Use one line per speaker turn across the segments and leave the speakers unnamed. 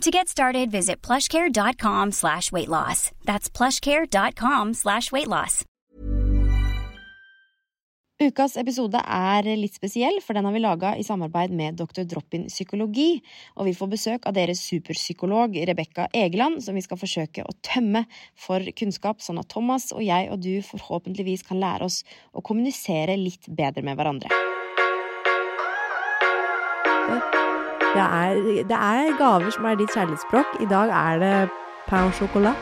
To get started, visit plushcare.com slash weight loss. That's plushcare.com slash weight loss.
Ukas episode er litt spesiell, for den har vi laga i samarbeid med Dr. Drop-In psykologi. Og vi får besøk av deres superpsykolog Rebekka Egeland, som vi skal forsøke å tømme for kunnskap, sånn at Thomas og jeg og du forhåpentligvis kan lære oss å kommunisere litt bedre med hverandre.
Det er, det er gaver som er ditt kjærlighetsspråk. I dag er det pain au chocolat.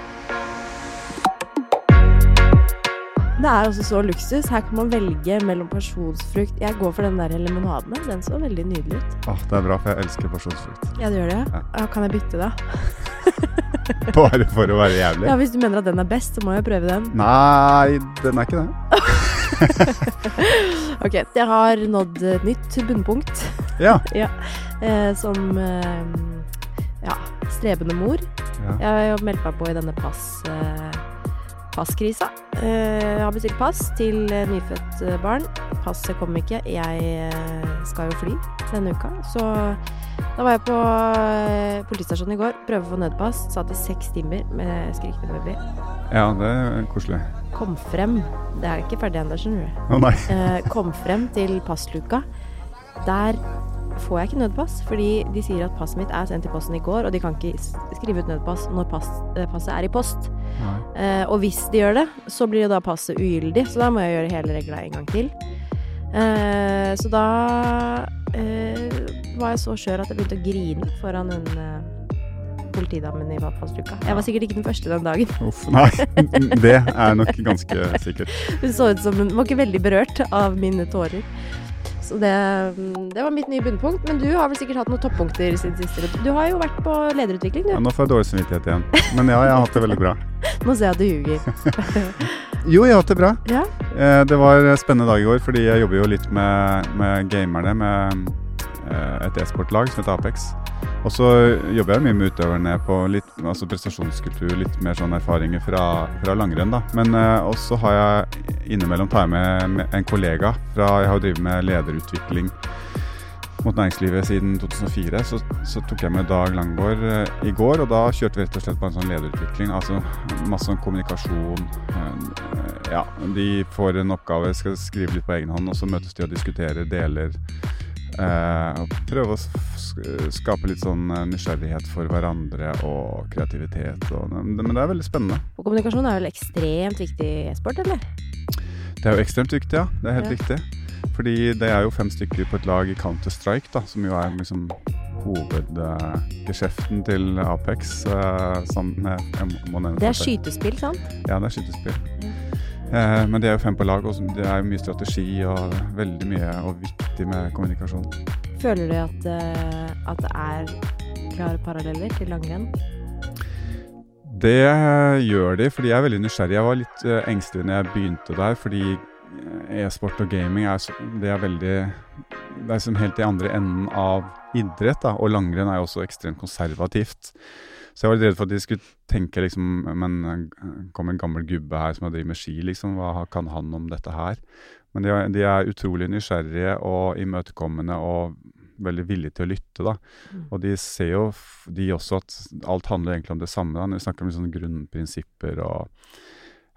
Det er også så luksus. Her kan man velge mellom pasjonsfrukt Jeg går for den der limonadene. Den så veldig nydelig ut.
Åh, det er bra, for jeg elsker pasjonsfrukt.
Ja, du gjør det?
Ja.
Ja, kan jeg bytte, da?
Bare for å være jævlig?
Ja, Hvis du mener at den er best, så må jeg prøve den.
Nei, den er ikke det.
Ok, jeg har nådd et nytt bunnpunkt.
Ja.
ja. Eh, som eh, ja, strebende mor.
ja.
Jeg har jo meldt meg på i denne pass, eh, passkrisa. Eh, jeg har bestilt pass til eh, nyfødt eh, barn. Passet kom ikke. Jeg eh, skal jo fly denne uka. Så da var jeg på eh, politistasjonen i går. Prøve å få nødpass. Satt i seks timer med skrikende baby.
ja, det er koselig.
Kom frem. Det er ikke ferdig ennå, skjønner du.
Oh, nei.
Eh, kom frem til passluka. Der får jeg ikke nødpass, fordi de sier at passet mitt er sendt i posten i går, og de kan ikke skrive ut nødpass når pass, eh, passet er i post. Eh, og hvis de gjør det, så blir jo da passet ugyldig, så da må jeg gjøre hele regla en gang til. Eh, så da eh, var jeg så skjør at jeg begynte å grine foran en eh, politidamen i passluka. Jeg var sikkert ikke den første den dagen.
Uff, nei. Det er nok ganske sikkert.
Hun så ut som hun var ikke veldig berørt av mine tårer. Så det, mm, det var mitt nye bunnpunkt. Men du har vel sikkert hatt noen toppunkter siden sist. Du har jo vært på lederutvikling,
Ja, nå får jeg dårlig samvittighet igjen. Men ja, jeg har hatt det veldig bra.
Nå ser jeg at du ljuger.
Jo, jeg har hatt det bra.
Ja.
Eh, Det var en spennende dag i går, fordi jeg jobber jo litt med, med gamerne med et e-sportlag som heter Apex. Og så jobber jeg mye med utøverne på litt altså prestasjonskultur, litt mer sånn erfaringer fra, fra langrenn. da. Men eh, også har jeg innimellom tar jeg med, med en kollega fra Jeg har jo drevet med lederutvikling mot næringslivet siden 2004. Så, så tok jeg med Dag Langgaard eh, i går, og da kjørte vi rett og slett på en sånn lederutvikling. Altså masse sånn kommunikasjon. eh, ja, de får en oppgave, skal skrive litt på egen hånd, og så møtes de og diskuterer deler. Eh, prøve å skape litt sånn eh, nysgjerrighet for hverandre og kreativitet. Og, men det er veldig spennende.
Og kommunikasjon er vel ekstremt viktig i e-sport, eller?
Det er jo ekstremt viktig, ja. Det er helt
Ja.
riktig. Fordi det er jo fem stykker på et lag i Counter-Strike, da, som jo er liksom hovedgeskjeften til Apex. eh, jeg, jeg må nevne
Det er skytespill, sant?
Ja, det er skytespill. Eh, men de er jo fem på lag, og det er mye strategi og veldig mye og viktig med kommunikasjon.
Føler du at, eh, at det er klare paralleller til langrenn?
Det gjør de, fordi jeg er veldig nysgjerrig. Jeg var litt eh, engstelig når jeg begynte der, fordi eh, e-sport og gaming er, det er veldig Det er som helt i andre enden av idrett, da, og langrenn er jo også ekstremt konservativt. Så jeg var litt redd for at de skulle tenke liksom Men eh, kom en gammel gubbe her som har drevet med ski, liksom. Hva kan han om dette her? Men de de er utrolig nysgjerrige og imøtekommende og veldig villige til å lytte, da.
Mm.
Og de ser jo de også at alt handler egentlig om det samme. Da. Når vi snakker om liksom grunnprinsipper og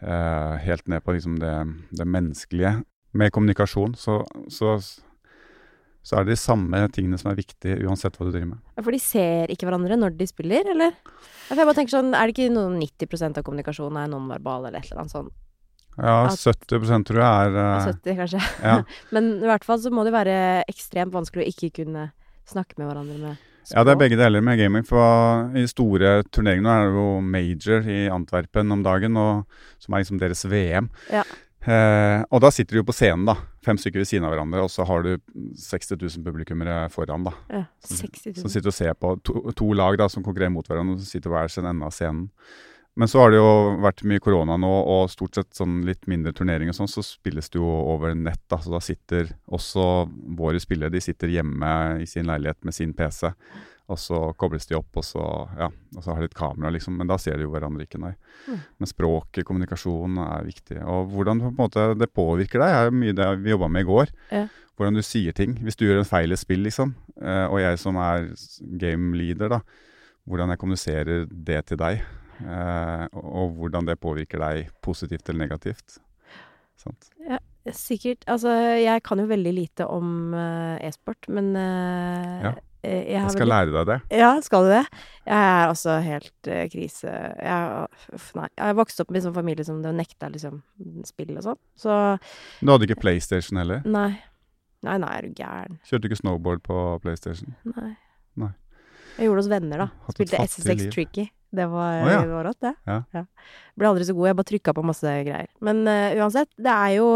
eh, helt ned på liksom det, det menneskelige. Med kommunikasjon så, så, så er det de samme tingene som er viktige uansett hva du driver med.
Ja, For de ser ikke hverandre når de spiller, eller? For jeg bare tenker sånn, Er det ikke noen 90% av kommunikasjonen er nonverbal, eller et eller annet sånt?
Ja,
At-
70% tror jeg er
Ja,
eh,
70, kanskje.
ja.
Men i hvert fall så må det være ekstremt vanskelig å ikke kunne snakke med hverandre med
Ja, det er begge deler med gaming. For i store turneringer nå er det jo Major i Antwerpen om dagen, og, som er liksom deres VM.
Ja.
Eh, og da sitter du jo på scenen, da. Fem stykker ved siden av hverandre, og så har du 60 000 publikummere foran, da.
Ja,
Som-
60
Som
000.
sitter og ser på to, to lag da, som konkurrerer mot hverandre, som sitter hver sin ende av scenen. Men så har det jo vært mye korona nå, og stort sett sånn litt mindre turnering og sånn, så spilles det jo over nett. da, Så da sitter også våre spillere de sitter hjemme i sin leilighet med sin PC. Og så kobles de opp, og så, ja, og så har de et kamera, liksom. Men da ser de jo hverandre ikke, nei.
Mm.
Men språket, kommunikasjon, er viktig. Og hvordan på en måte det påvirker deg, er mye det vi jobba med i går.
Ja.
Hvordan du sier ting. Hvis du gjør en feil i spill, liksom, eh, og jeg som er game leader, da, hvordan jeg kommuniserer det til deg. Eh, og, hvordan det påvirker deg positivt eller negativt. Sant?
Sikkert. Altså, jeg kan jo veldig lite om uh, e-sport, men uh,
Ja.
Eh, jeg,
Jeg skal lære deg det.
Ja, skal du det? Jeg er altså helt uh, krise. Jeg, uff, nei. Jeg har vokst opp med en sånn familie som nekta liksom spill og sånn. Så
Du hadde ikke PlayStation heller?
nei. Nei, nei, er du gæren?
Kjørte ikke snowboard på PlayStation?
Nei.
Nei.
Jeg gjorde det hos venner, da. Spilte SSX. Tricky. Det var,
oh, ja.
det var rått, det.
Ja.
Ble aldri så god. Jeg bare trykka på masse greier. Men uh, uansett, det er jo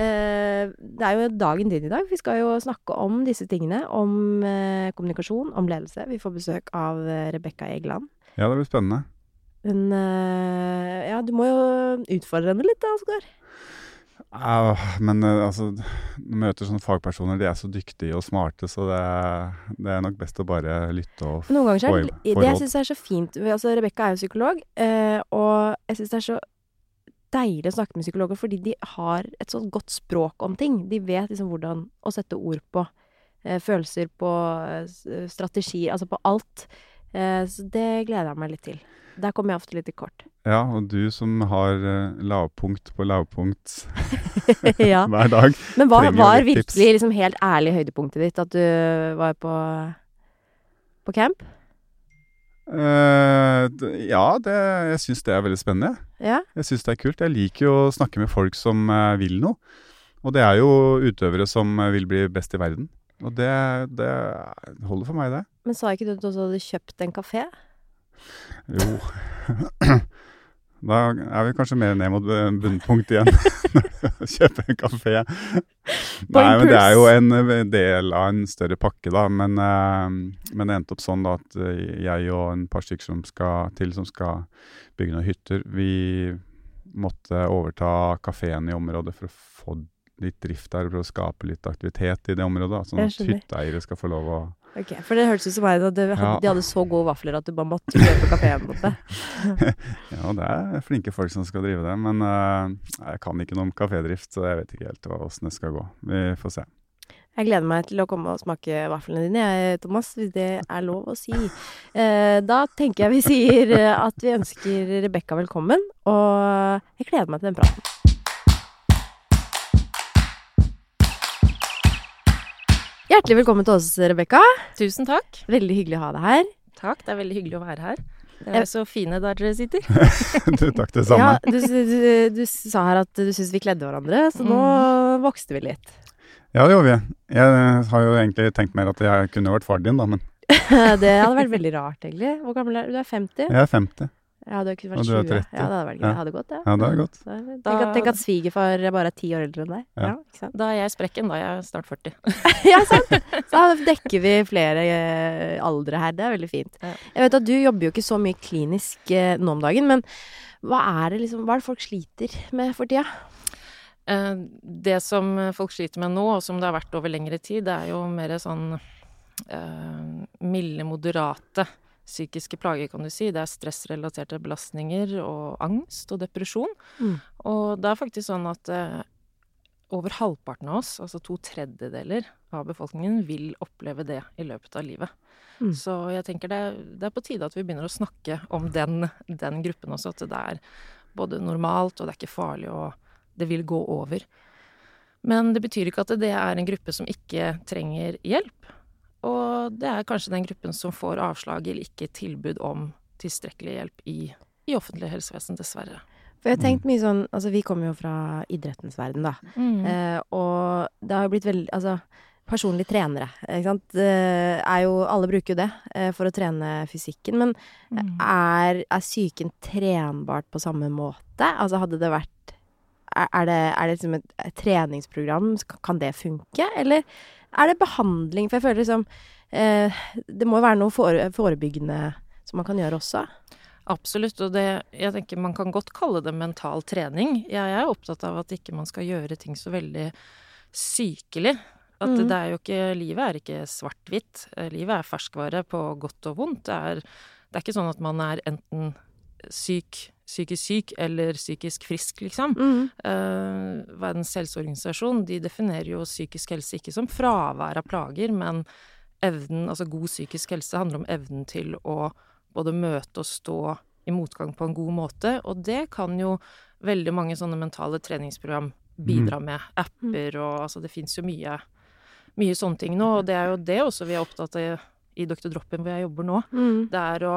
Det er jo dagen din i dag. Vi skal jo snakke om disse tingene. Om eh, kommunikasjon, om ledelse. Vi får besøk av uh, Rebekka Egeland.
Ja, det blir spennende.
Eh, Ja, du må jo utfordre henne litt, da, Oskar.
Ja, men eh, altså, du møter sånne fagpersoner, de er så dyktige og smarte, så det er, det er nok best å bare lytte og få,
råd. det, jeg syns er så fint altså Rebekka er jo psykolog, eh, og jeg syns det er så deilig å snakke med psykologer fordi de har et sånt godt språk om ting. De vet liksom hvordan å sette ord på eh, følelser, på eh, strategier, altså på alt. Eh, så det gleder jeg meg litt til. Der kommer jeg ofte litt i kort.
Ja, og du som har eh, lavpunkt på lavpunkt
ja.
hver dag.
Men hva var virkelig liksom helt ærlig høydepunktet ditt? At du var på, på camp?
D- ja, det, jeg syns det er veldig spennende.
Ja?
Jeg syns det er kult. Jeg liker jo å snakke med folk som uh, vil noe. Og det er jo utøvere som eh, vil bli best i verden. Og det, det holder for meg, det.
Men sa ikke du at du også hadde kjøpt en kafé?
Jo. Da er vi kanskje mer ned mot bu- bunnpunkt igjen. Kjøpe en kafé. Nei, men det er jo en eh, del av en større pakke, da. Men, eh, men det endte opp sånn da at eh, jeg og en par stykker som skal til, som skal bygge noen hytter, vi måtte overta kafeen i området for å få litt drift der, for å skape litt aktivitet i det området. da, Sånn at hytteeiere skal få lov å
Ok, For det hørtes ut som meg de hadde så gode vafler at du bare måtte kjøpe kafeen borte.
Ja, det er flinke folk som skal drive det, men uh, jeg kan ikke noe om kafédrift, så jeg vet ikke helt åssen det skal gå. Vi får se.
Jeg gleder meg til å komme og smake vaflene dine, Thomas, hvis det er lov å si. Eh, da tenker jeg vi sier eh, at vi ønsker Rebekka velkommen, og jeg gleder meg til den praten. Hjertelig velkommen til oss, Rebekka.
Tusen takk.
Veldig hyggelig å ha deg her.
Takk, det er veldig hyggelig å være her. Dere er så fine der dere sitter.
du, takk, det samme.
Ja, du, du, du sa her at du syntes vi kledde hverandre, så nå vokste vi litt.
Ja, det gjorde vi. Jeg har jo egentlig tenkt mer at jeg kunne vært far din, da, men
Det hadde vært veldig rart, egentlig. Hvor gammel er du? Du er 50?
jeg er 50.
Ja, du har ikke vært
Og du er
20.
30.
Ja, det hadde vært gøy.
Ja.
Det hadde gått, det.
Ja, det er godt.
Da- Tenk, at, tenk at svigerfar bare er ti år eldre enn deg.
Ja.
Ja, ikke sant?
Da er jeg sprekken, da er jeg snart 40.
ja, sant. Så da dekker vi flere eh, aldre her. Det er veldig fint. Jeg vet at du jobber jo ikke så mye klinisk eh, nå om dagen, men hva er det liksom, hva er det folk sliter med for tida?
Eh, Det som folk sliter med nå, og som det har vært over lengre tid, det er jo mer sånn uh, milde, moderate psykiske plager, kan du si. Det er stressrelaterte belastninger og angst og depresjon.
Mm.
Og det er faktisk sånn at eh, over halvparten av oss, altså to tredjedeler av befolkningen, vil oppleve det i løpet av livet.
Mm.
Så jeg tenker det, det er på tide at vi begynner å snakke om den, den gruppen også. At det er både normalt, og det er ikke farlig, og det vil gå over. Men det betyr ikke at det er en gruppe som ikke trenger hjelp. Og det er kanskje den gruppen som får avslag eller ikke tilbud om tilstrekkelig hjelp i, i offentlig helsevesen, dessverre.
For jeg har tenkt mye sånn Altså, vi kommer jo fra idrettens verden, da.
Mm.
Eh, og det har jo blitt veldig Altså, personlige trenere, ikke sant. Eh, er jo Alle bruker jo det eh, for å trene fysikken. Men
Mm.
er, er psyken trenbart på samme måte? Altså, hadde det vært Er, er det, er det liksom et, et treningsprogram? Kan det funke? Eller er det behandling? For jeg føler liksom eh, Det må jo være noe fore, forebyggende som man kan gjøre også.
Absolutt. Og det, jeg tenker man kan godt kalle det mental trening. Jeg er opptatt av at ikke man skal gjøre ting så veldig sykelig. At
mm.
det er jo ikke Livet er ikke svart-hvitt. Livet er ferskvare på godt og vondt. Det er, det er ikke sånn at man er enten syk, psykisk syk eller psykisk frisk, liksom.
Mm.
Uh, Verdens helseorganisasjon de definerer jo psykisk helse ikke som fravær av plager, men evnen, altså god psykisk helse handler om evnen til å både møte og stå i motgang på en god måte, og det kan jo veldig mange sånne mentale treningsprogram bidra med. Apper og altså det fins jo mye, mye sånne ting nå, og det er jo det også vi er opptatt av i Dr. Droppen hvor jeg jobber nå.
Mm.
Det er å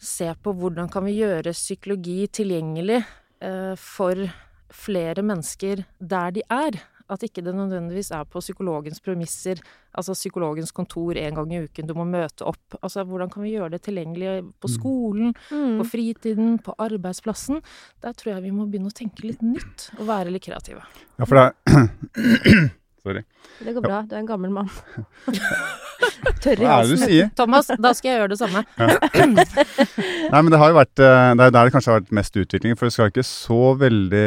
se på hvordan kan vi gjøre psykologi tilgjengelig eh, for flere mennesker der de er. At ikke det nødvendigvis er på psykologens premisser, altså psykologens kontor en gang i uken, du må møte opp. Altså hvordan kan vi gjøre det tilgjengelig på skolen,
Mm.
på fritiden, på arbeidsplassen? Der tror jeg vi må begynne å tenke litt nytt og være litt kreative.
Ja, for det er Sorry.
Det går bra, du er en gammel mann. Tørr i
Hva er det du
halsen.
sier?
Thomas, da skal jeg gjøre det samme.
Nei, men det har jo vært eh, Det er der det kanskje har vært mest utvikling. For det skal ikke så veldig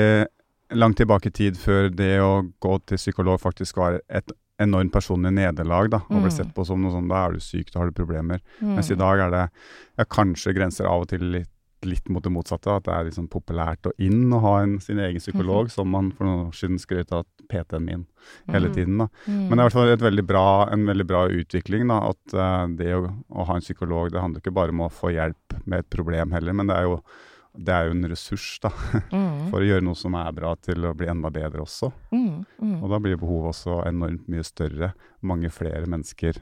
langt tilbake i tid før det å gå til psykolog faktisk var et enormt personlig nederlag. da, Og ble
Mm.
sett på som noe sånn Da er du syk, da har du problemer.
Mm.
Mens i dag er det ja, kanskje grenser av og til litt, litt mot det motsatte. At det er liksom populært og inn å ha en, sin egen psykolog, som man for noen år siden skrøt av PT-en min hele
Mhm.
tiden. da.
Mm.
Men det er i hvert fall veldig bra, en veldig bra utvikling. da, At uh, det å, å ha en psykolog, det handler ikke bare om å få hjelp med et problem heller, men det er jo, det er jo en ressurs da, for å gjøre noe som er bra, til å bli enda bedre også.
Mm. Mm.
Og da blir behovet også enormt mye større. Mange flere mennesker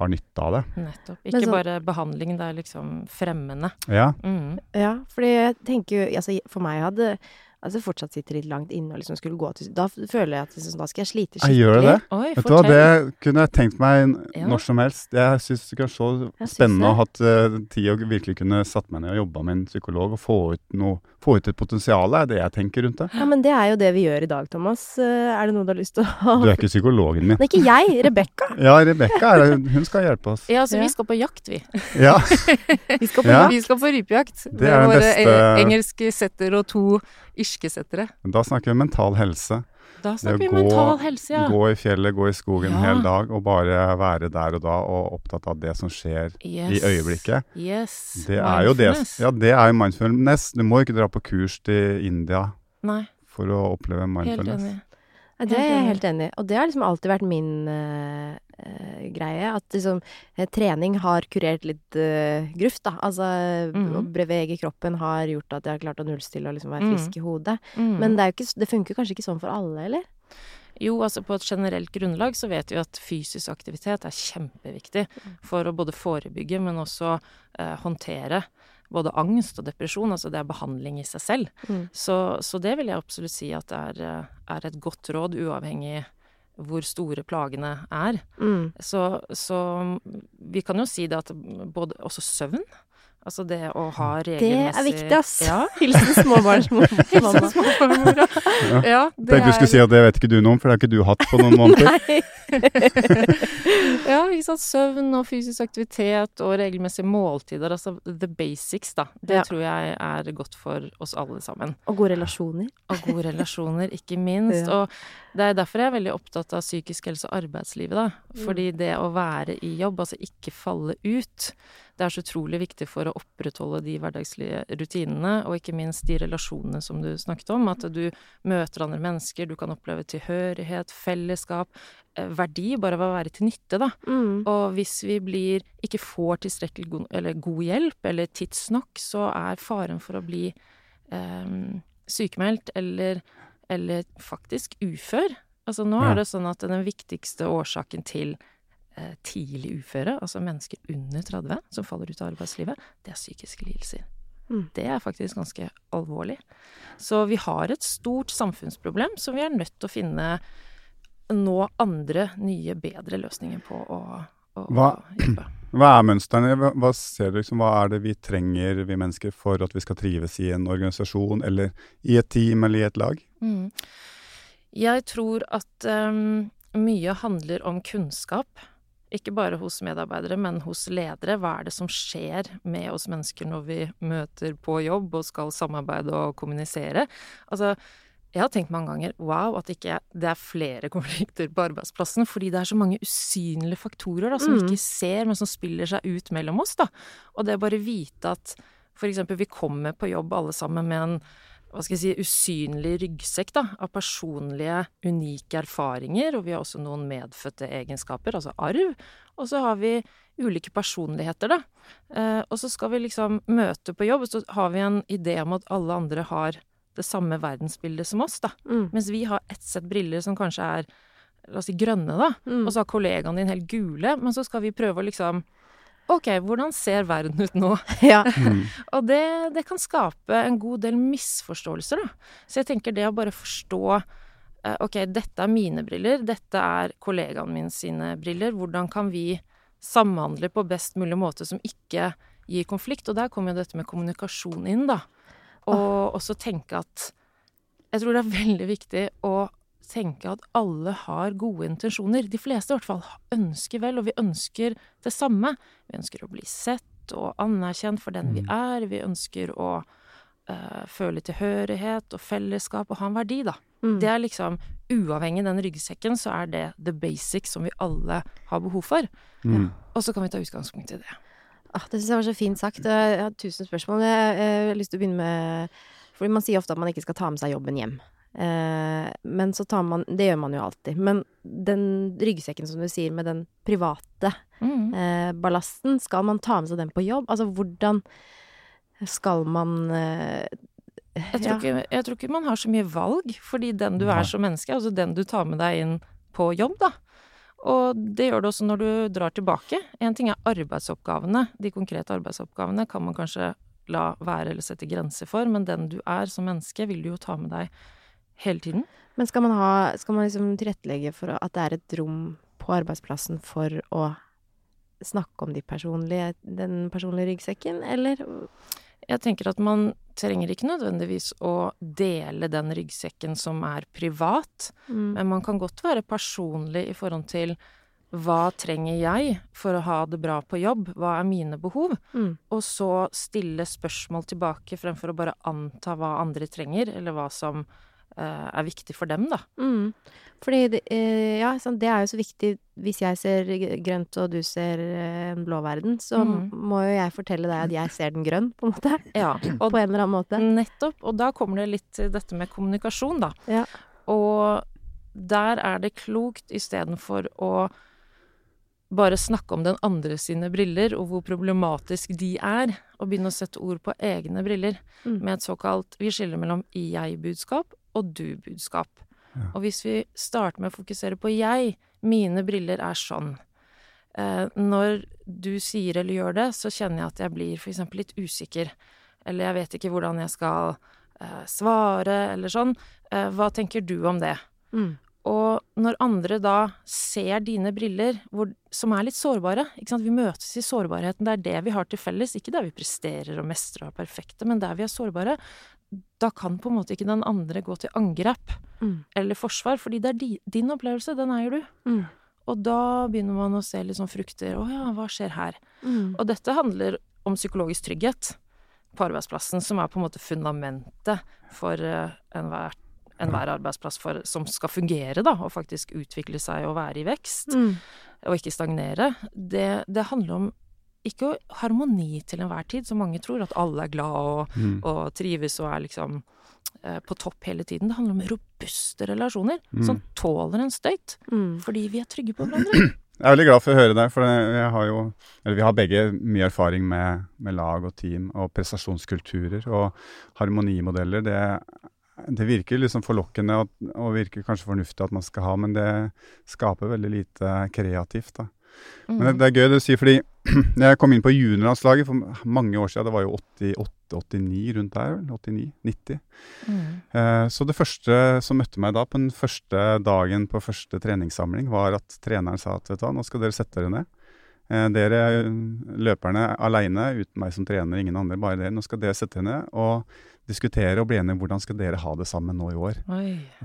har nytte av det.
Nettopp. Ikke
så-
bare behandling, det er liksom fremmende.
Ja,
Mm.
Ja, fordi jeg tenker jo altså, For meg hadde Altså fortsatt sitter litt langt inne og liksom skulle gå til Da føler jeg at liksom, da skal jeg slite
jeg
skikkelig.
gjør det det?
Oi,
Vet du hva, det kunne jeg tenkt meg
Ja.
når som helst. Jeg syns det er så spennende å ha hatt eh, tid og virkelig kunne satt meg ned og jobba med en psykolog og få ut, noe, få ut et potensial, er det jeg tenker rundt det.
Ja, men det er jo det vi gjør i dag, Thomas. Eh, Er det noe du har lyst til å ha?
Du er ikke psykologen min.
Nei, ikke jeg. Rebekka.
Ja, Rebekka er det. Hun skal hjelpe oss.
Ja, så
Ja.
vi skal på jakt, vi.
Ja,
Vi skal på
Ja.
Vi skal på rypejakt.
Det er den beste-
engelske setter og to irske settere.
da snakker vi mental helse.
Da snakker vi
gå-
mental helse, ja.
Gå i fjellet, gå i skogen en
Ja.
hel dag og bare være der og da og opptatt av det som skjer
Yes.
i øyeblikket.
Yes.
Det er jo det. Ja, det er jo mindfulness. Du må ikke dra på kurs til India
Nei,
for å oppleve mindfulness.
helt enig.
Ja, det er jeg
Helt enig.
i. Og det har liksom alltid vært min uh, uh, greie. At liksom eh, trening har kurert litt uh, gruft, da. Altså
mm.
å bevege kroppen har gjort at jeg har klart å nullstille og liksom være
frisk
frisk i hodet.
Mm.
Men det, ikke, det funker kanskje ikke sånn for alle, eller?
Jo, altså på et generelt grunnlag så vet vi at fysisk aktivitet er kjempeviktig for å både forebygge, men også eh, håndtere både angst og depresjon. Altså det er behandling i seg selv.
Mm.
Så, så det vil jeg absolutt si at det er, er et godt råd, uavhengig hvor store plagene er.
Mm.
Så, så vi kan jo si det at både også søvn Altså det å ha regelmessig Det
er viktig, ass.
Ja.
Hilsen småbarnsmamma.
Småbarnsmora. ja, det
Tenkte du skulle si at det vet ikke du noe om, for det har ikke du hatt på noen måneder.
Nei.
ja, ikke sant. Søvn og fysisk aktivitet og regelmessige måltider. Altså the basics, da. Det
Ja.
tror jeg er godt for oss alle sammen.
Og gode relasjoner.
Og gode relasjoner, ikke minst.
Ja.
Og det er derfor jeg er veldig opptatt av psykisk helse og arbeidslivet, da. Fordi det å være i jobb, altså ikke falle ut, det er så utrolig viktig for å opprettholde de hverdagslige rutinene, og ikke minst de relasjonene som du snakket om. At du møter andre mennesker, du kan oppleve tilhørighet, fellesskap, verdi, bare ved å være til nytte, da.
Mm.
Og hvis vi blir, ikke får tilstrekkelig god, eller god hjelp, eller tidsnok, så er faren for å bli eh, sykemeldt eller, eller faktisk ufør. Altså nå
Ja.
er det sånn at den viktigste årsaken til eh, tidlig uføre, altså mennesker under 30 som faller ut av arbeidslivet, det er psykiske lidelser.
Mm.
Det er faktisk ganske alvorlig. Så vi har et stort samfunnsproblem som vi er nødt til å finne nå andre, nye, bedre løsninger på å, å,
Hva-
jobbe.
Hva er mønstrene? Hva, hva liksom, hva er det vi trenger, vi mennesker, for at vi skal trives i en organisasjon, eller i et team, eller i et lag?
Mm. Jeg tror at um, mye handler om kunnskap. Ikke bare hos medarbeidere, men hos ledere. Hva er det som skjer med oss mennesker når vi møter på jobb og skal samarbeide og kommunisere? Altså, jeg har tenkt mange ganger wow, at ikke det er flere konflikter på arbeidsplassen, fordi det er så mange usynlige faktorer da, som vi
Mm.
ikke ser, men som spiller seg ut mellom oss. da. Og det å bare vite at eksempel vi kommer på jobb alle sammen med en hva skal jeg si, usynlig ryggsekk da, av personlige, unike erfaringer, og vi har også noen medfødte egenskaper, altså arv. Og så har vi ulike personligheter, da. Eh, og så skal vi liksom møte på jobb, og så har vi en idé om at alle andre har det samme verdensbildet som oss, da.
Mm.
Mens vi har ett sett briller som kanskje er la oss si grønne, da.
Mm.
Og så har kollegaen din helt gule, men så skal vi prøve å liksom Ok, hvordan ser verden ut nå?
Ja.
Mm.
Og det, det kan skape en god del misforståelser, da. Så jeg tenker det å bare forstå eh, Ok, dette er mine briller, dette er kollegaen min sine briller. Hvordan kan vi samhandle på best mulig måte som ikke gir konflikt? Og der kommer jo dette med kommunikasjon inn, da. Og også tenke at Jeg tror det er veldig viktig å tenke at alle har gode intensjoner. De fleste i hvert fall ønsker vel, og vi ønsker det samme. Vi ønsker å bli sett og anerkjent for den vi er. Vi ønsker å uh, føle tilhørighet og fellesskap og ha en verdi, da.
Mm.
Det er liksom Uavhengig den ryggsekken, så er det the basic som vi alle har behov for.
Mm.
Og så kan vi ta utgangspunkt i det.
Ah, det syns jeg var så fint sagt. Jeg har tusen spørsmål. Jeg, jeg har lyst til å begynne med Fordi man sier ofte at man ikke skal ta med seg jobben hjem. Eh, men så tar man Det gjør man jo alltid. Men den ryggsekken, som du sier, med den private
Mm.
eh, ballasten, skal man ta med seg den på jobb? Altså hvordan skal man eh,
Jeg tror, ikke, jeg tror ikke man har så mye valg, fordi den du er som menneske, altså den du tar med deg inn på jobb, da. Og det gjør det også når du drar tilbake. En ting er arbeidsoppgavene. De konkrete arbeidsoppgavene kan man kanskje la være eller sette grenser for, men den du er som menneske, vil du jo ta med deg hele tiden.
Men skal man, ha, skal man liksom tilrettelegge for at det er et rom på arbeidsplassen for å snakke om de personlige, den personlige ryggsekken, eller?
Jeg tenker at man trenger ikke nødvendigvis å dele den ryggsekken som er privat,
Mm.
men man kan godt være personlig i forhold til hva trenger jeg for å ha det bra på jobb, hva er mine behov,
Mm.
og så stille spørsmål tilbake fremfor å bare anta hva andre trenger, eller hva som eh, er viktig for dem, da.
Mm. Fordi det, eh, ja, det er jo så viktig hvis jeg ser grønt og du ser eh, en blå verden, så
mm.
må jo jeg fortelle deg at jeg ser den grønn, på en måte.
Ja, og
På en eller annen måte.
Nettopp. Og da kommer det litt til dette med kommunikasjon, da.
Ja.
Og der er det klokt istedenfor å bare snakke om den andre sine briller, og hvor problematisk de er, og begynne å sette ord på egne briller,
Mm.
med et såkalt Vi skiller mellom jeg-budskap og du-budskap.
Ja.
Og hvis vi starter med å fokusere på jeg, mine briller er sånn. Eh, når du sier eller gjør det, så kjenner jeg at jeg blir for eksempel litt usikker. Eller jeg vet ikke hvordan jeg skal eh, svare, eller sånn. Eh, hva tenker du om det?
Mm.
Og når andre da ser dine briller, hvor, som er litt sårbare ikke sant? Vi møtes i sårbarheten. Det er det vi har til felles. Ikke der vi presterer og mestrer og er perfekte, men der vi er sårbare. Da kan på en måte ikke den andre gå til angrep
Mm.
eller forsvar, fordi det er di, din opplevelse. Den eier du.
Mm.
Og da begynner man å se litt sånn frukter. Å ja, hva skjer her?
Mm.
Og dette handler om psykologisk trygghet på arbeidsplassen, som er på en måte fundamentet for uh, enhver, arbeidsplass for, som skal fungere, da, og faktisk utvikle seg og være i vekst,
Mm.
og ikke stagnere. Det, det handler om ikke harmoni til enhver tid, som mange tror, at alle er glad og,
Mm.
og trives og er liksom eh, på topp hele tiden. Det handler om robuste relasjoner
Mm.
som tåler en støyt,
Mm.
fordi vi er trygge på hverandre.
Jeg er veldig glad for å høre det, for jeg har jo, eller vi har begge mye erfaring med, med lag og team og prestasjonskulturer og harmonimodeller. Det, det virker liksom forlokkende og, og virker kanskje fornuftig at man skal ha, men det skaper veldig lite kreativt. da. Men det,
Mm.
det er gøy det du sier, fordi jeg kom inn på juniorlandslaget for mange år siden. Det var jo 88-89 rundt der, vel? 89-90.
Mm.
Eh, Så det første som møtte meg da, på den første dagen på første treningssamling, var at treneren sa at vet du hva, nå skal dere sette dere ned. Eh, Dere løperne aleine, uten meg som trener, ingen andre, bare dere. Nå skal dere sette dere ned. Og diskutere og bli enige om hvordan skal dere ha det sammen nå i år.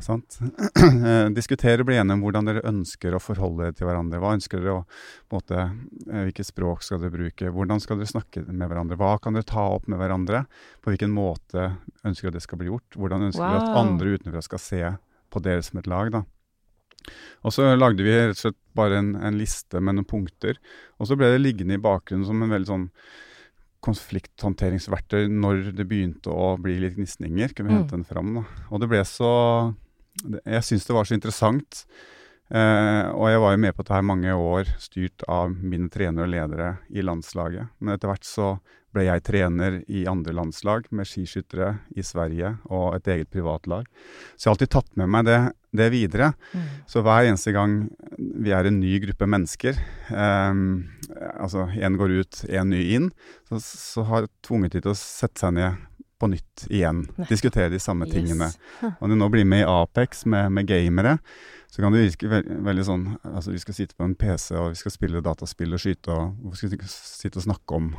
Sant? Diskutere og bli enige om hvordan dere ønsker å forholde dere til hverandre. Hva ønsker dere å, måte, eh, Hvilket språk skal dere bruke? Hvordan skal dere snakke med hverandre? Hva kan dere ta opp med hverandre? På hvilken måte ønsker dere det skal bli gjort? Hvordan ønsker dere at andre utenfra skal se på dere som et lag? da? Og så lagde vi rett og slett bare en, en liste med noen punkter. Og så ble det liggende i bakgrunnen som en veldig sånn konflikthåndteringsverktøy når det begynte å bli litt gnisninger. Kunne vi
Mm.
hente den fram. da. Og det ble så Jeg syns det var så interessant. Eh, og jeg var jo med på dette her mange år, styrt av mine trenere og ledere i landslaget. Men etter hvert så ble jeg trener i andre landslag, med skiskyttere i Sverige og et eget privatlag. Så jeg har alltid tatt med meg det, det videre.
Mm.
Så hver eneste gang vi er en ny gruppe mennesker, ehm, altså én går ut, én ny inn, så, så har jeg tvunget de til å sette seg ned på nytt igjen. Diskutere de samme tingene.
Yes.
Og når du nå blir med i Apex med, med gamere, så kan det virke ve veldig sånn Altså vi skal sitte på en PC og vi skal spille dataspill og skyte, og skal vi ikke sitte og snakke om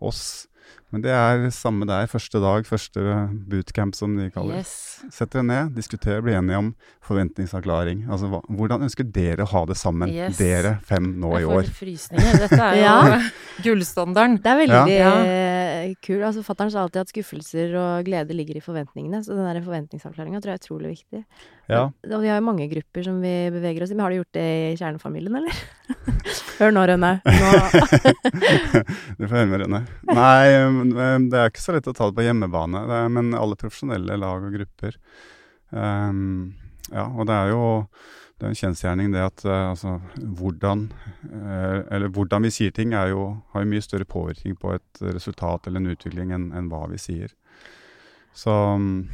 oss? Men det er samme der. Første dag, første bootcamp, som de kaller det.
Yes.
Sett dere ned, diskuter, bli enige om forventningsavklaring. Altså, hva, hvordan ønsker dere å ha det sammen,
Yes.
dere fem nå i år?
Jeg
år?
får frysninger. Dette er jo
Ja.
gullstandarden.
Det er veldig
Ja.
Kul. Altså, Fatter'n sa alltid at skuffelser og glede ligger i forventningene. Så den der forventningsavklaringa tror jeg er utrolig viktig.
Ja.
Og vi har jo mange grupper som vi beveger oss i. Men har du gjort det i kjernefamilien, eller? Hør nå, Rønne. Nå.
Du får høre med Rønne. Nei, um, det er ikke så lett å ta det på hjemmebane, det er, men alle profesjonelle lag og grupper. Um, ja, og det er jo det er en kjensgjerning det at eh, altså, hvordan, eh, eller hvordan vi sier ting, jo, har jo mye større påvirkning på et resultat eller en utvikling enn enn hva vi sier. Så um,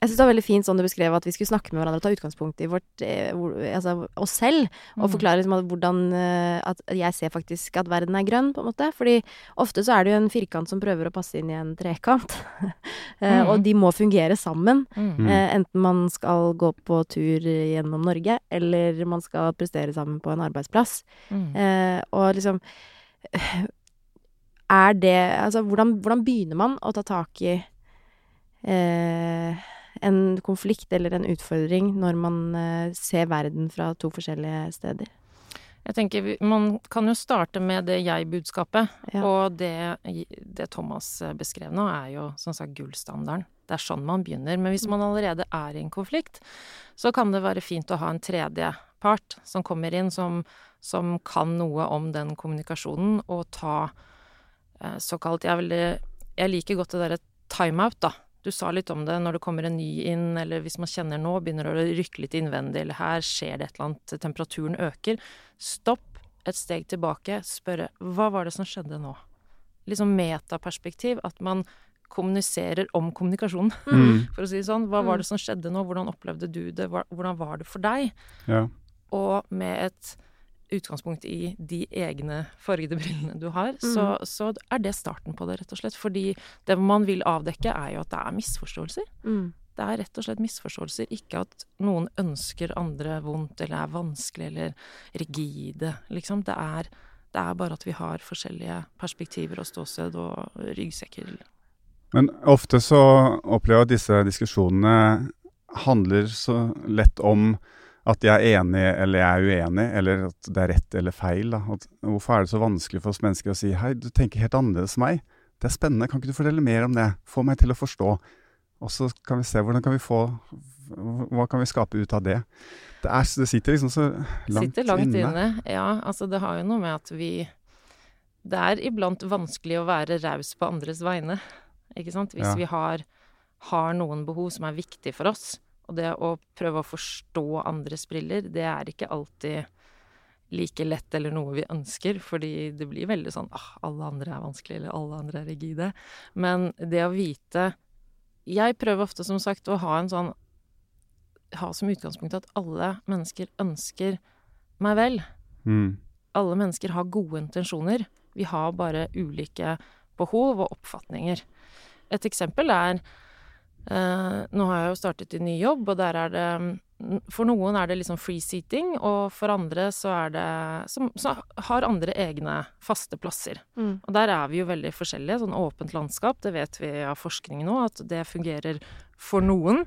Jeg syns det var veldig fint sånn du beskrev at vi skulle snakke med hverandre og ta utgangspunkt i vårt, eh, altså, oss selv. Og
Mm.
forklare liksom, at hvordan eh, at jeg ser faktisk at verden er grønn, på en måte. Fordi ofte så er det jo en firkant som prøver å passe inn i en trekant. Eh,
Mm.
Og de må fungere sammen.
Mm.
Enten man skal gå på tur gjennom Norge, eller man skal prestere sammen på en arbeidsplass.
Mm.
Og liksom Er det Altså, hvordan, hvordan begynner man å ta tak i eh, en konflikt eller en utfordring når man eh, ser verden fra to forskjellige steder?
Jeg tenker Man kan jo starte med det jeg-budskapet.
Ja.
Og det, det Thomas eh, beskrev nå, er jo som sagt gullstandarden. Det er sånn man begynner. Men hvis man allerede er i en konflikt, så kan det være fint å ha en tredje part som kommer inn, som, som kan noe om den kommunikasjonen, og ta eh, såkalt jeg, veldig, jeg liker godt det derre timeout, da. Du sa litt om det når det kommer en ny inn, eller hvis man kjenner nå, begynner å rykke litt innvendig, eller her skjer det et eller annet, temperaturen øker. Stopp, et steg tilbake, spørre hva var det som skjedde nå? Liksom metaperspektiv, at man kommuniserer om kommunikasjonen,
mm,
for å si det sånn. Hva
Mm.
var det som skjedde nå? Hvordan opplevde du det? Hvordan var det for deg?
ja.
Og med et utgangspunkt i de egne fargede brillene du har, så, så er det starten på det, rett og slett. Fordi det man vil avdekke, er jo at det er misforståelser.
Mm.
Det er rett og slett misforståelser. Ikke at noen ønsker andre vondt, eller er vanskelig, eller rigide, liksom. Det er, det er bare at vi har forskjellige perspektiver og ståsted og ryggsekker.
Men ofte så opplever jeg at disse diskusjonene handler så lett om at jeg er enig eller jeg er uenig, eller at det er rett eller feil. At, hvorfor er det så vanskelig for oss mennesker å si hei, du tenker helt annerledes enn meg. Det er spennende, kan ikke du fortelle mer om det? Få meg til å forstå. Og så kan vi se hvordan kan vi få Hva kan vi skape ut av det? Det, er, det sitter liksom så langt,
Sitter langt inne.
inne.
Ja, altså det har jo noe med at vi Det er iblant vanskelig å være raus på andres vegne, ikke sant? Hvis
Ja.
vi har, har noen behov som er viktige for oss. Og det å prøve å forstå andres briller, det er ikke alltid like lett eller noe vi ønsker, fordi det blir veldig sånn ah, alle andre er vanskelige, eller alle andre er rigide. Men det å vite Jeg prøver ofte, som sagt, å ha en sånn Ha som utgangspunkt at alle mennesker ønsker meg vel.
Mm.
Alle mennesker har gode intensjoner. Vi har bare ulike behov og oppfatninger. Et eksempel er eh, Nå har jeg jo startet i ny jobb, og der er det For noen er det liksom free seating, og for andre så er det som, Så har andre egne faste plasser.
Mm.
Og der er vi jo veldig forskjellige. Sånn åpent landskap, det vet vi av forskning nå, at det fungerer for noen.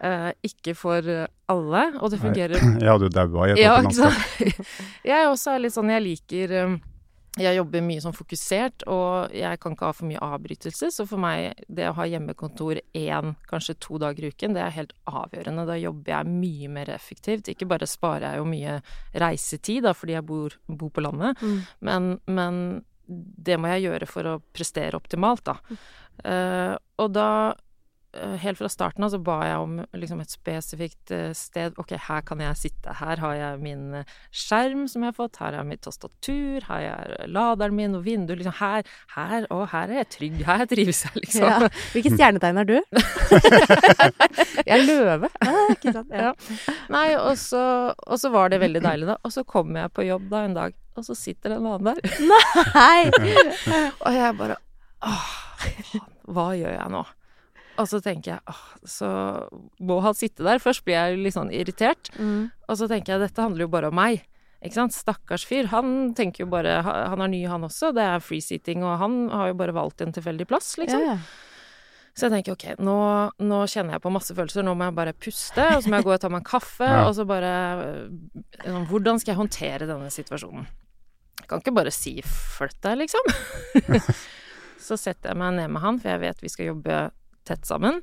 Uh, ikke for alle. Og det fungerer
Jeg hadde jo daua i et
ja,
åpent landskap.
jeg også er litt sånn Jeg liker um, Jeg jobber mye sånn fokusert, og jeg kan ikke ha for mye avbrytelse. Så for meg, det å ha hjemmekontor én, kanskje to dager i uken, det er helt avgjørende. Da jobber jeg mye mer effektivt. Ikke bare sparer jeg jo mye reisetid, da, fordi jeg bor, bor på landet,
Mm.
men, men det må jeg gjøre for å prestere optimalt, da. Eh, og da Helt fra starten av så ba jeg om liksom et spesifikt eh, sted. Ok, her kan jeg sitte. Her har jeg min eh, skjerm som jeg har fått. Her har jeg mitt tastatur. Her har jeg laderen min og vinduet. Liksom her, her, og her er jeg trygg. Her trives jeg, liksom.
Ja. Hvilket stjernetegn er du?
Jeg er løve.
Ja, ikke sant? Ja.
Nei, og så, og så var det veldig deilig, da. Og så kommer jeg på jobb da en dag, og så sitter en annen der.
Nei!
Og jeg bare Åh, faen, hva gjør jeg nå? Og så tenker jeg åh, så må han sitte der. Først blir jeg litt sånn irritert.
Mm.
Og så tenker jeg dette handler jo bare om meg. Ikke sant? Stakkars fyr. Han tenker jo bare Han er ny, han også. Det er free-seating, og han har jo bare valgt en tilfeldig plass, liksom.
Ja, ja.
Så jeg tenker ok, nå, nå kjenner jeg på masse følelser. Nå må jeg bare puste, og så må jeg gå og ta meg en kaffe,
Ja.
og så bare øh, Hvordan skal jeg håndtere denne situasjonen? Jeg kan ikke bare si 'flytt deg', liksom. så setter jeg meg ned med han, for jeg vet vi skal jobbe tett sammen.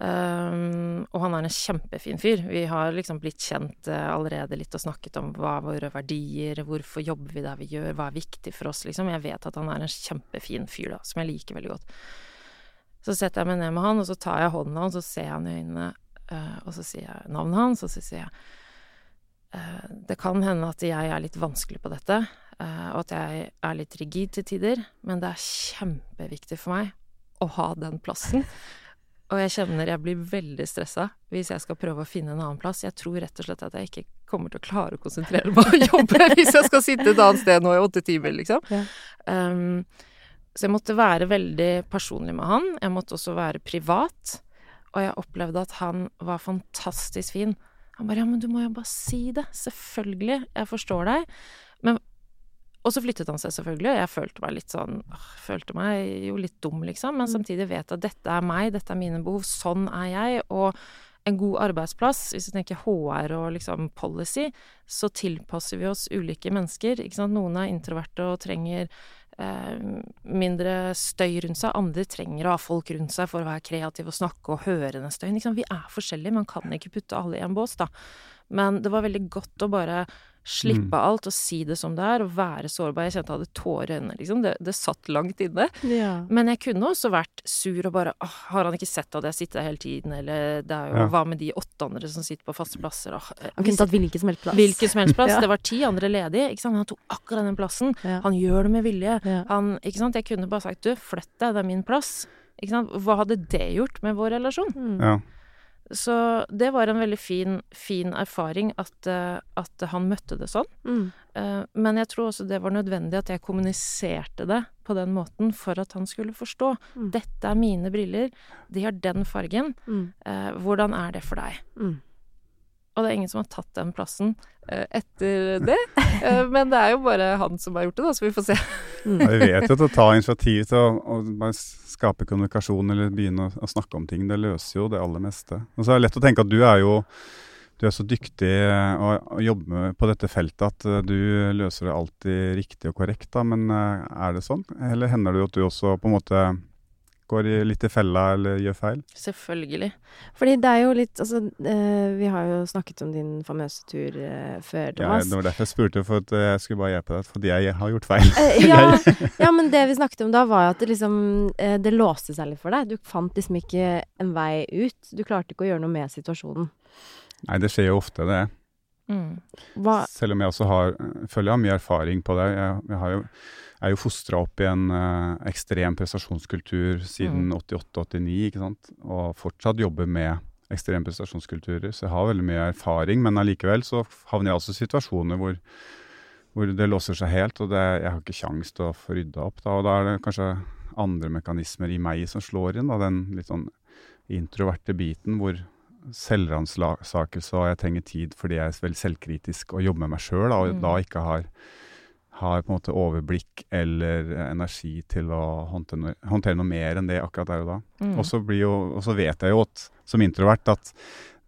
Um, og han er en kjempefin fyr. Vi har liksom blitt kjent uh, allerede litt og snakket om hva våre verdier, hvorfor jobber vi der vi gjør, hva er viktig for oss, liksom. Jeg vet at han er en kjempefin fyr, da, som jeg liker veldig godt. Så setter jeg meg ned med han, og så tar jeg hånden hans, og så ser jeg han i øynene, uh, og så sier jeg navnet hans, og så sier jeg uh, Det kan hende at jeg er litt vanskelig på dette, og at jeg er litt rigid til tider, men det er kjempeviktig for meg å ha den plassen. Og jeg kjenner jeg blir veldig stressa hvis jeg skal prøve å finne en annen plass. Jeg tror rett og slett at jeg ikke kommer til å klare å konsentrere meg om jobbe hvis jeg skal sitte et annet sted nå i åtte timer, liksom.
Ja.
Um, så jeg måtte være veldig personlig med han. Jeg måtte også være privat. Og jeg opplevde at han var fantastisk fin. Han bare 'ja, men du må jo bare si det'. Selvfølgelig. Jeg forstår deg. Men og så flyttet han seg selvfølgelig, og jeg følte meg litt sånn Følte meg jo litt dum, liksom, men samtidig vet at dette er meg, dette er mine behov, sånn er jeg. Og en god arbeidsplass, hvis du tenker HR og liksom policy, så tilpasser vi oss ulike mennesker. Ikke sant? Noen er introverte og trenger eh, mindre støy rundt seg. Andre trenger å ha folk rundt seg for å være kreative og snakke og høre den støyen. Vi er forskjellige, man kan ikke putte alle i en bås, da. Men det var veldig godt å bare slippe alt og si det som det er, og være sårbar. Jeg kjente jeg hadde tårer i øynene, liksom. Det, det satt langt inne.
Ja.
Men jeg kunne også vært sur og bare åh, har han ikke sett at jeg sitter der hele tiden, eller det er jo
Ja.
hva med de åtte andre som sitter på faste plasser, åh. eh,
Han kunne tatt hvilken som helst plass.
Hvilken som helst plass.
Ja.
Det var ti andre ledige, ikke sant. Han tok akkurat den plassen.
Ja.
Han gjør det med vilje.
Ja.
Han, ikke sant. Jeg kunne bare sagt du, flytt deg, det er min plass. Ikke sant. Hva hadde det gjort med vår relasjon?
Mm.
Ja.
Så det var en veldig fin, fin erfaring at, eh, at han møtte det sånn.
Mm.
Eh, Men jeg tror også det var nødvendig at jeg kommuniserte det på den måten for at han skulle forstå.
Mm.
Dette er mine briller, de har den fargen.
Mm.
Eh, Hvordan er det for deg?
Mm.
Og det er ingen som har tatt den plassen eh, etter det. Eh, Men det er jo bare han som har gjort det, da, så vi får se.
Ja, vi vet jo at å ta initiativ til å, å bare skape kommunikasjon eller begynne å, å snakke om ting, det løser jo det aller meste. Og så er det lett å tenke at du er jo du er så dyktig og å, å jobbe med på dette feltet at eh, du løser det alltid riktig og korrekt, da. Men eh, er det sånn? Eller hender det jo at du også på en måte går i, litt i fella eller gjør feil?
Selvfølgelig.
Fordi det er jo litt Altså, eh, vi har jo snakket om din famøse tur før, før,
Ja, det var derfor jeg spurte, for at eh, jeg skulle bare hjelpe deg, fordi jeg har gjort feil.
Eh, ja, ja, men det vi snakket om da, var at det liksom eh, Det låste seg litt for deg. Du fant liksom ikke en vei ut. Du klarte ikke å gjøre noe med situasjonen.
Nei, det skjer jo ofte, det.
Mm.
Hva
Selv om jeg også har, føler jeg har mye erfaring på det. Jeg, jeg har jo, er jo fostra opp i en eh, ekstrem prestasjonskultur siden
Mm.
88-89, ikke sant. Og fortsatt jobber med ekstreme prestasjonskulturer. Så jeg har veldig mye erfaring, men allikevel så havner jeg altså i situasjoner hvor, hvor det låser seg helt, og det, jeg har ikke kjangs til å få rydda opp. Da, og da er det kanskje andre mekanismer i meg som slår inn. Da, den litt sånn introverte biten hvor selvransakelse, og jeg trenger tid fordi jeg er veldig selvkritisk og jobber med meg sjøl, og
Mm.
da ikke har, har på en måte overblikk eller energi til å håndtere håndtere noe mer enn det akkurat der og da.
Mm.
Og så jo- og så vet jeg jo at som introvert at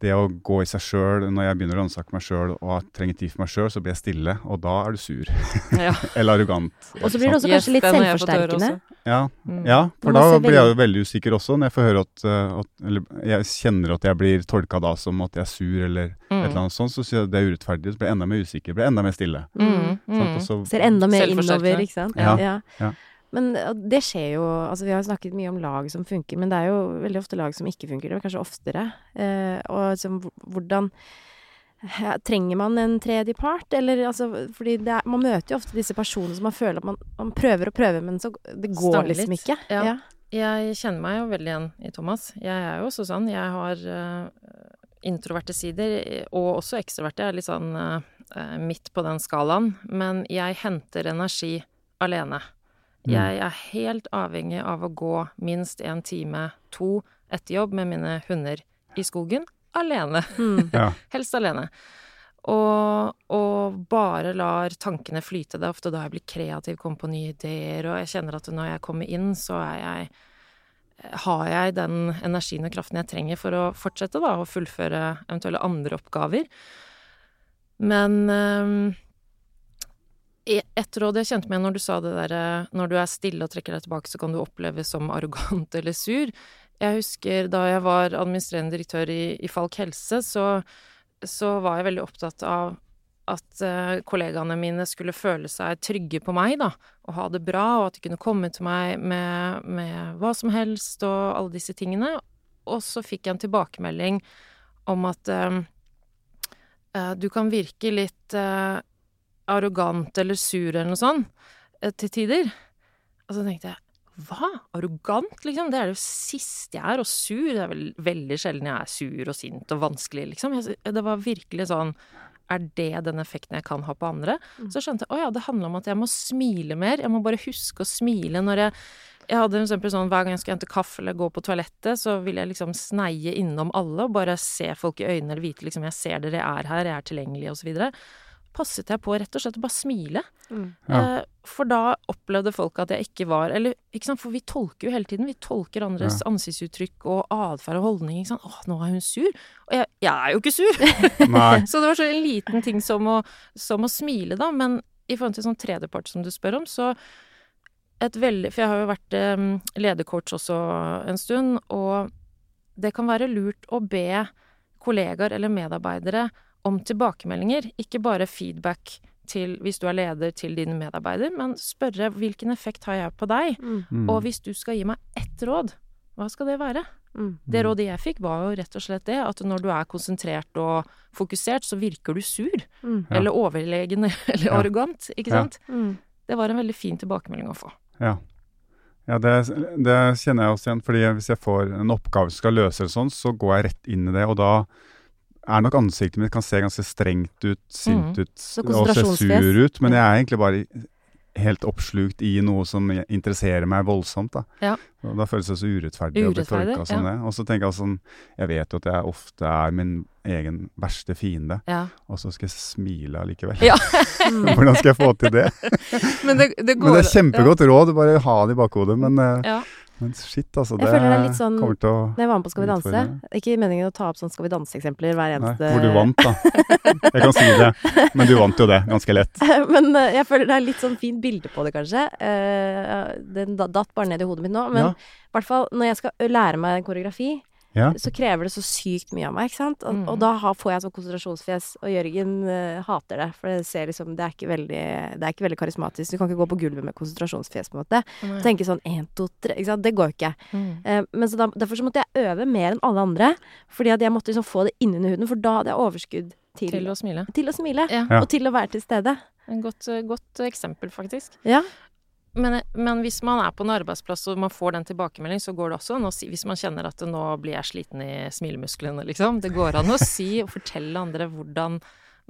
det å gå i seg sjøl, når jeg begynner å ransake meg sjøl og trenger tid for meg sjøl, så blir jeg stille, og da er du sur.
Ja.
Eller arrogant.
Og så blir det også kanskje litt selvforsterkende.
Ja,
Mm.
ja for da blir jeg jo
veldig-
usikker også, når jeg får høre at, uh, at Eller jeg kjenner at jeg blir tolka da som at jeg er sur, eller et eller
Mm.
annet sånt, så sier jeg at det er urettferdig, så blir jeg enda mer usikker, blir jeg enda mer stille.
Mm. Mm.
Og så-
Ser enda mer innover, ikke sant.
Ja, ja.
Men uh, det skjer jo Altså, vi har snakket mye om lag som funker, men det er jo veldig ofte lag som ikke funker. Det er kanskje oftere. Eh, og liksom, hvordan ja, Trenger man en tredje part, eller altså Fordi det er, man møter jo ofte disse personene som man føler at man, man prøver og prøver, men så det går
Stanger
liksom ikke.
Ja. Jeg kjenner meg jo veldig igjen i Thomas. Jeg er jo også sånn. Jeg har uh, introverte sider, og også ekstroverte. Jeg er litt sånn uh, midt på den skalaen. Men jeg henter energi alene.
Mm.
Jeg er helt avhengig av å gå minst en time, to, etter jobb med mine hunder i skogen. Alene.
Mm.
Ja.
Helst alene. Og, og bare lar tankene flyte. Det er ofte da jeg blir kreativ, kommer på nye ideer, og jeg kjenner at når jeg kommer inn, så er jeg har jeg den energien og kraften jeg trenger for å fortsette da, å fullføre eventuelle andre oppgaver. Men um, et råd jeg kjente med når du sa det derre Når du er stille og trekker deg tilbake, så kan du oppleves som arrogant eller sur. Jeg husker da jeg var administrerende direktør i, i Falk helse, så, så var jeg veldig opptatt av at uh, kollegaene mine skulle føle seg trygge på meg, da, og ha det bra, og at de kunne komme til meg med, med hva som helst og alle disse tingene. Og så fikk jeg en tilbakemelding om at uh, uh, du kan virke litt arrogant eller sur eller noe sånt til tider. Og så tenkte jeg hva? Arrogant, liksom? Det er det jo siste jeg er. Og sur. Det er vel veldig sjelden jeg er sur og sint og vanskelig, liksom. Jeg, det var virkelig sånn Er det den effekten jeg kan ha på andre? Så skjønte jeg å ja, det handler om at jeg må smile mer. Jeg må bare huske å smile når jeg jeg hadde for eksempel sånn hver gang jeg skulle hente kaffe eller gå på toalettet, så ville jeg liksom sneie innom alle og bare se folk i øynene eller vite liksom jeg ser dere, jeg er her, jeg er tilgjengelig, og så videre. Passet jeg på rett og slett å bare smile.
Mm.
Ja.
Eh, For da opplevde folk at jeg ikke var Eller, ikke sant, for vi tolker jo hele tiden. Vi tolker andres
Ja.
ansiktsuttrykk og atferd og holdning. Ikke sant. 'Å, nå er hun sur.' Og jeg, jeg er jo ikke sur! Så det var så en liten ting som å, som å smile, da. Men i forhold til sånn tredjepart som du spør om, så et veldig For jeg har jo vært um, ledercoach også en stund, og det kan være lurt å be kollegaer eller medarbeidere om tilbakemeldinger, ikke bare feedback til, hvis du er leder til dine medarbeider, men spørre hvilken effekt har jeg på deg?
Mm.
Og hvis du skal gi meg ett råd, hva skal det være?
Mm.
Det rådet jeg fikk, var jo rett og slett det at når du er konsentrert og fokusert, så virker du sur.
Mm.
Ja.
Eller overlegen eller
Ja.
arrogant, ikke
Ja.
sant?
Mm.
Det var en veldig fin tilbakemelding å få.
Ja. Ja, det, det kjenner jeg også igjen. fordi hvis jeg får en oppgave som skal løse det sånn, så går jeg rett inn i det, og da er nok ansiktet mitt kan se ganske strengt ut, sint
Mhm.
ut
mm.
og se sur ut, men jeg er egentlig bare helt oppslukt i noe som interesserer meg voldsomt. Da,
Ja.
og da føles det så urettferdig, å bli
Urettferdig,
tolka som det. Og så tenker jeg sånn Jeg vet jo at jeg ofte er min egen verste fiende,
Ja.
og så skal jeg smile allikevel.
Ja.
Hvordan skal jeg få til det?
Men det, det går
Men det er kjempegodt råd, bare ha det i bakhodet. Men,
Ja.
Men shit, altså.
Jeg
Det,
føler det er litt sånn-
kommer til å
Når jeg var med på Skal vi danse. Ikke meningen å ta opp sånn Skal vi danse-eksempler hver
Nei,
eneste
hvor du vant, da. Jeg kan si det. Men du vant jo det, ganske lett.
Men eh, jeg føler det er litt sånn fint bilde på det, kanskje. Eh, den da- datt bare ned i hodet mitt nå. Men
Ja.
i hvert fall når jeg skal lære meg koreografi,
Ja.
så krever det så sykt mye av meg, ikke sant? Og,
Mm.
og da får jeg sånn konsentrasjonsfjes, og Jørgen uh, hater det. For det ser liksom Det er ikke veldig, det er ikke veldig karismatisk. Du kan ikke gå på gulvet med konsentrasjonsfjes, på en måte.
Mm.
Tenke sånn én, to, tre. Ikke sant? Det går jo ikke.
Mm.
Uh, men så da, derfor så måtte jeg øve mer enn alle andre. Fordi at jeg måtte liksom få det innunder huden, for da hadde jeg overskudd til,
Til å smile.
til å smile.
Ja.
Ja.
Og til å være til stede.
En godt, godt eksempel, faktisk.
Ja.
Men, men hvis man er på en arbeidsplass og man får den tilbakemeldingen, så går det også an å si Hvis man kjenner at nå blir jeg sliten i smilemusklene, liksom. Det går an å si og fortelle andre hvordan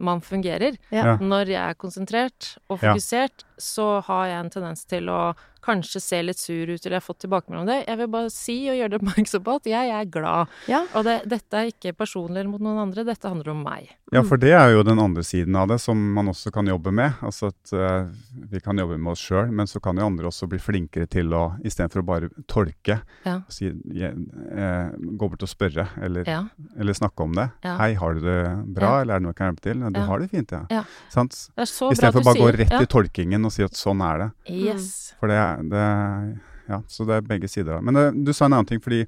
man fungerer.
Ja.
Ja.
Når jeg er konsentrert og
Ja.
fokusert, så har jeg en tendens til å kanskje ser litt sur ut, eller jeg har fått tilbakemelding om det. Jeg vil bare si og gjøre det oppmerksom på at jeg er glad.
Ja.
Og det, dette er ikke personlig mot noen andre, dette handler om meg.
Ja, for det er jo den andre siden av det som man også kan jobbe med. Altså at uh, vi kan jobbe med oss sjøl, men så kan jo andre også bli flinkere til å istedenfor å bare tolke,
Ja.
si, je- eh, gå bort og spørre, eller,
Ja.
eller snakke om det.
Ja.
'Hei, har du det bra,
Ja.
eller er det noe jeg kan hjelpe til?' 'Du
Ja.
har det fint, ja'.
Ja.
Istedenfor bare å gå rett
ja.
i tolkingen og si at sånn er det.
Yes.
For det er, det, ja, så det er begge sider. Men det. Eh, du sa en annen ting, fordi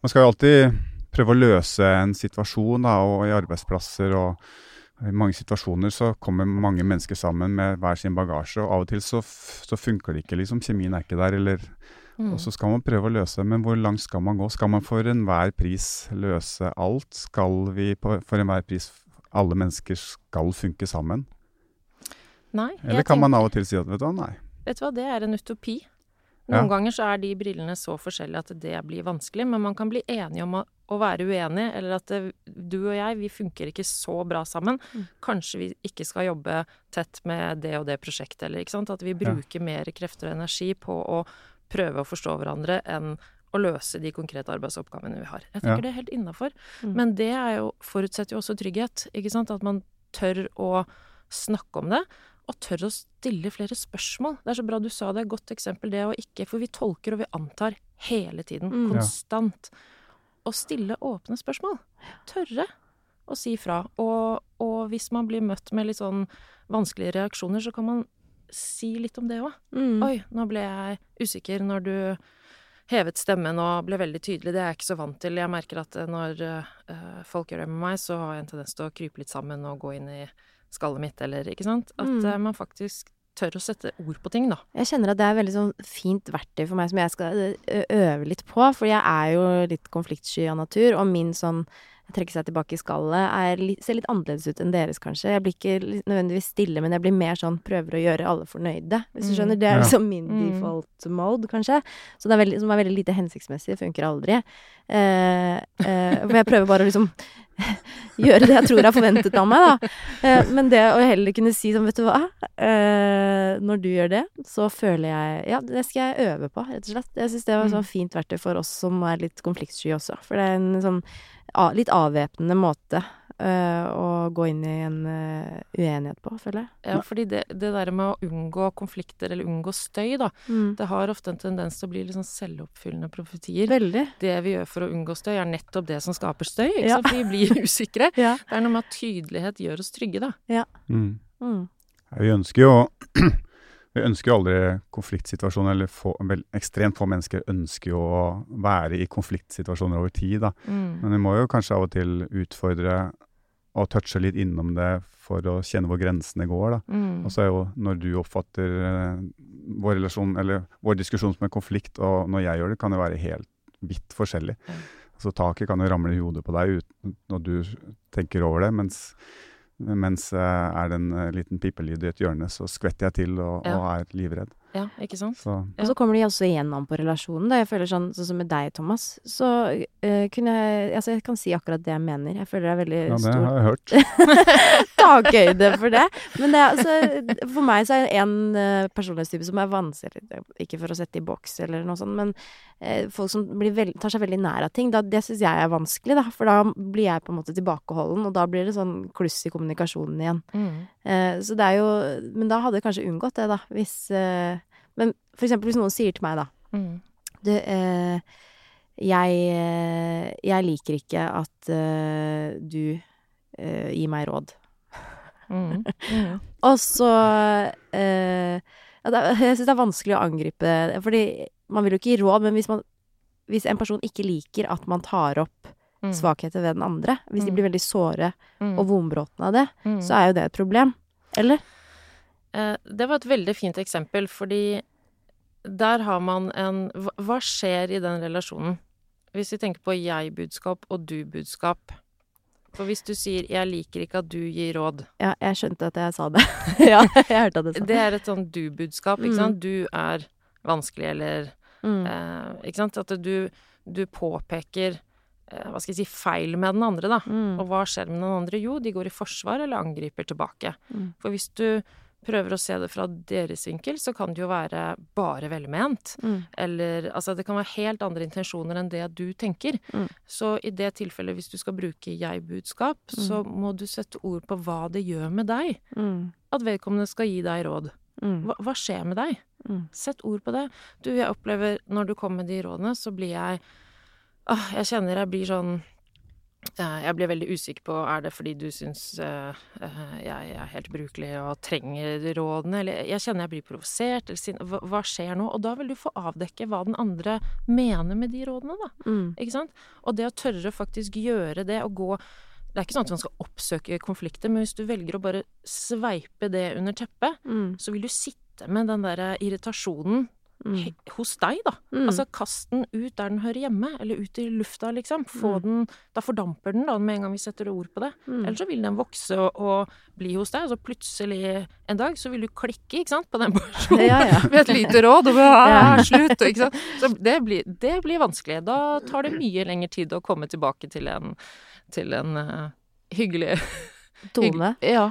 man skal jo alltid prøve å løse en situasjon, da, og i arbeidsplasser og i mange situasjoner så kommer mange mennesker sammen med hver sin bagasje, og av og til så, så funker det ikke, liksom. Kjemien er ikke der, eller
Mm.
Og så skal man prøve å løse, men hvor langt skal man gå? Skal man for enhver pris løse alt? Skal vi på, for enhver pris Alle mennesker skal funke sammen?
Nei.
Eller
kan
kan man av og til si at vet du hva, nei.
Vet du hva, det er en utopi. Noen
Ja.
ganger så er de brillene så forskjellige at det blir vanskelig, men man kan bli enige om å, å være uenig, eller at det, du og jeg, vi funker ikke så bra sammen.
Mm.
Kanskje vi ikke skal jobbe tett med det og det prosjektet, eller ikke sant. At vi bruker mer krefter og energi på å prøve å forstå hverandre enn å løse de konkrete arbeidsoppgavene vi har. Jeg tenker
Ja.
det er helt innafor.
Mm.
Men det er jo, forutsetter jo også trygghet, ikke sant. At man tør å snakke om det, og tør å stille flere spørsmål. Det er så bra du sa det, godt eksempel det å ikke For vi tolker og vi antar hele tiden,
Mm.
Konstant. Å stille åpne spørsmål. Tørre å si fra. Og, og hvis man blir møtt med litt sånn vanskelige reaksjoner, så kan man si litt om det òg.
Mm.
Oi, nå ble jeg usikker når du hevet stemmen og ble veldig tydelig. Det er jeg ikke så vant til. Jeg merker at når eh, folk gjør det med meg, så har jeg en tendens til å krype litt sammen og gå inn i skallet mitt, eller ikke sant. At
Mm.
eh, man faktisk tør å sette ord på ting, da.
Jeg kjenner at det er veldig sånn fint verktøy for meg som jeg skal øve litt på. For jeg er jo litt konfliktsky av natur, og min sånn trekke seg tilbake i skallet er litt, ser litt annerledes ut enn deres, kanskje. Jeg blir ikke nødvendigvis stille, men jeg blir mer sånn prøver å gjøre alle fornøyde. Hvis du
Mm.
skjønner. Det er liksom min
Mm.
default mode, kanskje. Så det er veldig, som er veldig lite hensiktsmessig. Funker aldri. Eh, eh, for jeg prøver bare å liksom gjøre det jeg tror er forventet av meg, da. Eh, men det å heller kunne si sånn, vet du hva, eh, når du gjør det, så føler jeg Ja, det skal jeg øve på, rett og slett. Jeg syns det var et
Mm.
sånn fint verktøy for oss som er litt konfliktsky også. For det er en sånn litt avvæpnende måte å gå inn i en eh, uenighet på, føler jeg.
Ja, fordi det, det der med å unngå konflikter eller unngå støy, da, det har ofte en tendens til å bli litt sånn selvoppfyllende profetier.
Veldig.
Det vi gjør for å unngå støy, er nettopp det som skaper støy, ikke
Ja.
sant? Vi blir usikre.
Ja.
Det er noe med at tydelighet gjør oss trygge, da.
Mm.
Mm.
Ja, Vi ønsker jo Vi ønsker jo aldri konfliktsituasjoner, eller få, vel, ekstremt få mennesker ønsker jo å være i konfliktsituasjoner over tid, da.
Mm.
Men vi må jo kanskje av og til utfordre og touche litt innom det for å kjenne hvor grensene går, da.
Mm.
Og så er jo når du oppfatter eh, vår relasjon, eller vår diskusjon som en konflikt, og når jeg gjør det, kan det være helt vidt forskjellig.
Mm.
Altså taket kan jo ramle i hodet på deg uten når du tenker over det, mens, mens eh, er det en eh, liten pipelyd i et hjørne, så skvetter jeg til og,
Ja.
og er livredd.
Ja, ikke sant?
Så
Og så kommer de også igjennom på relasjonen. Da. Jeg føler sånn, sånn som med deg, Thomas, så uh, kunne jeg Altså, jeg kan si akkurat det jeg mener. Jeg føler det er veldig
ja, det
stor
har jeg hørt.
takhøyde for det. Men det er, altså, for meg så er det en uh, personlighetstype som er vanskelig Ikke for å sette i boks eller noe sånt, men uh, folk som blir veld, tar seg veldig nær av ting, da, det syns jeg er vanskelig, da. For da blir jeg på en måte tilbakeholden, og da blir det sånn kluss i kommunikasjonen igjen.
Mm.
Eh, så det er jo Men da hadde jeg kanskje unngått det, da. Hvis Men for eksempel hvis noen sier til meg, da
Mm.
Du, eh, jeg, eh, jeg liker ikke at eh, du eh, gir meg råd.
Mm. Mm.
Og så eh, Jeg syns det er vanskelig å angripe Fordi man vil jo ikke gi råd, men hvis, man, hvis en person ikke liker at man tar opp
Mm.
svakheter ved den andre, hvis de
Mm.
blir veldig såre
Mm.
og vonbrotne av det, så er jo det et problem. Eller?
Eh, Det var et veldig fint eksempel, fordi der har man en hva- skjer i den relasjonen? Hvis vi tenker på jeg-budskap og du-budskap. For hvis du sier 'jeg liker ikke at du gir råd',
Ja, jeg skjønte at jeg sa det. ja, jeg hørte at du sa
det Det er et sånn du-budskap, ikke
Mm.
Du er vanskelig, eller
Mm.
eh, Ikke sant? At du, du påpeker eh, hva skal jeg si, feil med den andre, da.
Mm.
Og hva skjer med den andre? Jo, de går i forsvar eller angriper tilbake.
Mm.
For hvis du prøver å se det fra deres vinkel, så kan det jo være bare velment.
Mm.
Eller altså det kan være helt andre intensjoner enn det du tenker.
Mm.
Så i det tilfellet, hvis du skal bruke jeg-budskap,
Mm.
så må du sette ord på hva det gjør med deg.
Mm.
At vedkommende skal gi deg råd.
Mm.
Hva, hva skjer med deg?
Mm.
Sett ord på det. Du, jeg opplever når du kommer med de rådene, så blir jeg ah, Jeg kjenner jeg blir sånn jeg blir veldig usikker på er det fordi du syns eh, eh, jeg er helt brukelig og trenger rådene, eller jeg kjenner jeg blir provosert, eller sin, hva skjer nå? Og da vil du få avdekke hva den andre mener med de rådene, da.
Mm.
Ikke sant? Og det å tørre å faktisk gjøre det, og gå Det er ikke sånn at man skal oppsøke konflikter, men hvis du velger å bare sveipe det under teppet,
Mm.
så vil du sitte med den der irritasjonen
Mm.
hos deg, da.
Mm.
Altså kast den ut der den hører hjemme, eller ut i lufta, liksom. Få
Mm.
den Da fordamper den, da, med en gang vi setter ord på det.
Mm.
Eller så vil den vokse og, og bli hos deg, og så plutselig en dag så vil du klikke, ikke sant, på den personen
Ja, ja.
med et lite råd, og bare
Ja.
«Ah, slutt, ikke sant. Så det blir, det blir vanskelig. Da tar det mye lengre tid å komme tilbake til en, til en uh, hyggelig
Tone.
Ja.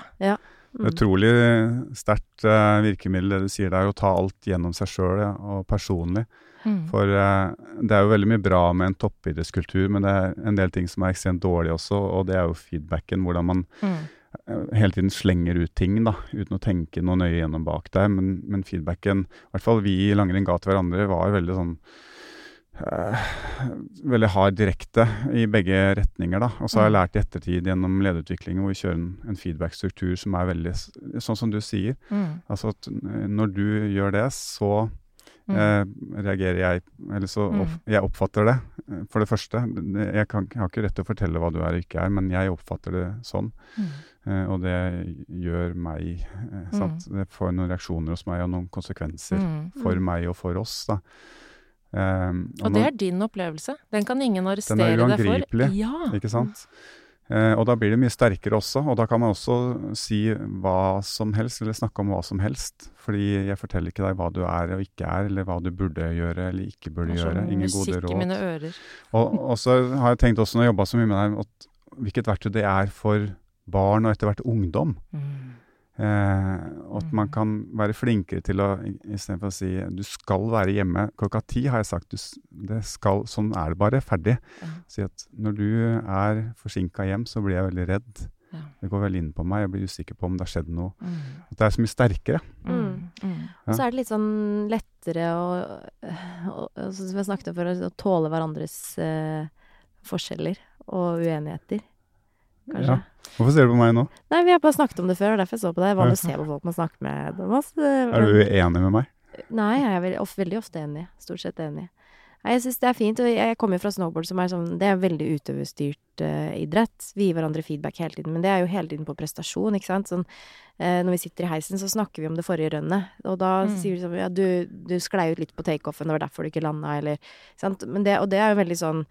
Mm.
Utrolig sterkt uh, virkemiddel det du sier der, å ta alt gjennom seg sjøl ja, og personlig.
Mm.
For uh, det er jo veldig mye bra med en toppidrettskultur, men det er en del ting som er ekstremt dårlig også, og det er jo feedbacken. Hvordan man
Mm.
eh, hele tiden slenger ut ting da, uten å tenke noe nøye gjennom bak der. Men, men feedbacken, i hvert fall vi i langrenn ga til hverandre, var veldig sånn veldig hard direkte i begge retninger. da. Og så har jeg
Mm.
lært i ettertid gjennom lederutviklingen hvor vi kjører en, en feedback-struktur som er veldig sånn som du sier.
Mm.
Altså at eh, når du gjør det, så
Mm.
eh, reagerer jeg Eller så
Mm.
jeg oppfatter det, eh, for det første. Jeg, kan, jeg har ikke rett til å fortelle hva du er og ikke er, men jeg oppfatter det sånn.
Mm.
Eh, og det gjør meg eh, sant? Det får noen reaksjoner hos meg og noen konsekvenser
Mm.
for meg og for oss. da. Eh,
Og det er din opplevelse. Den kan ingen arrestere deg for.
Den er uangripelig.
Ja.
Ikke sant? Uh, og da blir det mye sterkere også, og da kan man også si hva som helst, eller snakke om hva som helst. Fordi jeg forteller ikke deg hva du er og ikke er, eller hva du burde gjøre eller ikke burde
er
gjøre.
sånn
Ingen gode
i mine ører.
Og, og så har jeg tenkt også når jeg jobba så mye med deg, at hvilket verktøy det er for barn og etter hvert ungdom.
Mm.
Eh, og at man
Mm.
kan være flinkere til å Istedenfor å si du skal være hjemme klokka ti, har jeg sagt du, det skal, sånn er det bare. Ferdig.
Ja.
Si at når du er forsinka hjem, så blir jeg veldig redd.
Ja.
Det går veldig inn på meg. Jeg blir usikker på om det har skjedd noe.
Mm.
At det er så mye sterkere.
Mm. Mm.
Og så er det litt sånn lettere å, å, å Som jeg snakket om før, å tåle hverandres eh, forskjeller og uenigheter. Kanskje.
Ja. Hvorfor ser du på meg nå?
Nei, vi har bare snakket om det før, og derfor jeg så på deg. Vanlig å se på folk man snakker med. Det
Er du uenig med meg?
Nei, jeg er veldig, ofte, veldig ofte enig. Stort sett enig. Nei, jeg syns det er fint. Og jeg kommer jo fra snowboard, som er sånn Det er veldig utøverstyrt uh, idrett. Vi gir hverandre feedback hele tiden. Men det er jo hele tiden på prestasjon, ikke sant. Sånn, uh, når vi sitter i heisen, så snakker vi om det forrige rønnet. Og da
Mm.
sier vi sånn Ja, du, du sklei ut litt på takeoffen, det var derfor du ikke landa, eller sant. Men det, og det er jo veldig sånn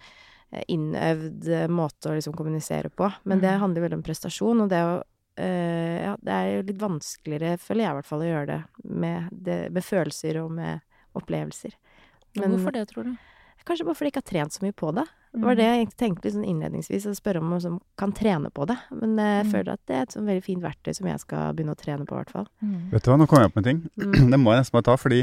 innøvd eh, måte å liksom kommunisere på. Men det
Mm.
handler veldig om prestasjon, og det å eh, ja, det er jo litt vanskeligere, føler jeg i hvert fall, å gjøre det med, det, med følelser og med opplevelser. Men-
Hvorfor det, tror du?
Kanskje bare fordi jeg ikke har trent så mye på det. Det
Mm.
var det jeg egentlig tenkte sånn innledningsvis, å spørre om man som kan trene på det. Men eh, jeg
Mm.
føler at det er et sånn veldig fint verktøy som jeg skal begynne å trene på, i hvert fall.
Mm.
Vet du hva, nå kom jeg på en ting.
Mm.
det må jeg nesten bare ta, fordi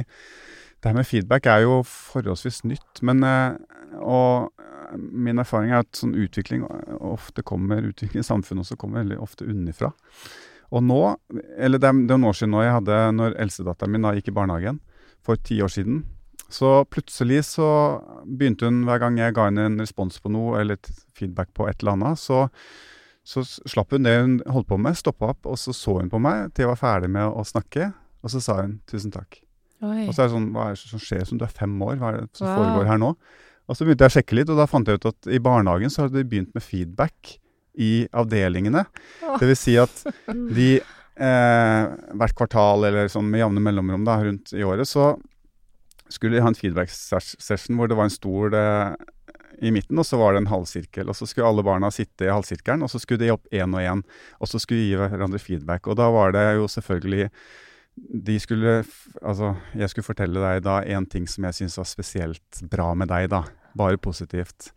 det her med feedback er jo forholdsvis nytt. Men eh, Og eh, min erfaring er at sånn utvikling eh, ofte kommer Utvikling i samfunnet også kommer veldig ofte unnifra. Og nå, eller det er, det er noen år siden nå jeg hadde, når eldstedatteren min da gikk i barnehagen, for ti år siden, så plutselig så begynte hun, hver gang jeg ga henne en respons på noe, eller et feedback på et eller annet, så, så slapp hun det hun holdt på med, stoppa opp, og så så hun på meg til jeg var ferdig med å snakke, og så sa hun 'tusen takk'.
Oi.
Og så er det sånn, hva er det som skjer som du er fem år, hva er det som
Wow.
foregår her nå? Og så begynte jeg å sjekke litt, og da fant jeg ut at i barnehagen så hadde de begynt med feedback i avdelingene. Dvs. Si at de eh, hvert kvartal eller sånn med jevne mellomrom da, rundt i året, så skulle de ha en feedback-session hvor det var en stol eh, i midten, og så var det en halvsirkel. Og så skulle alle barna sitte i halvsirkelen, og så skulle de opp én og én. Og så skulle de gi hverandre feedback. Og da var det jo selvfølgelig de skulle Altså, jeg skulle fortelle deg da en ting som jeg syns var spesielt bra med deg, da. Bare positivt.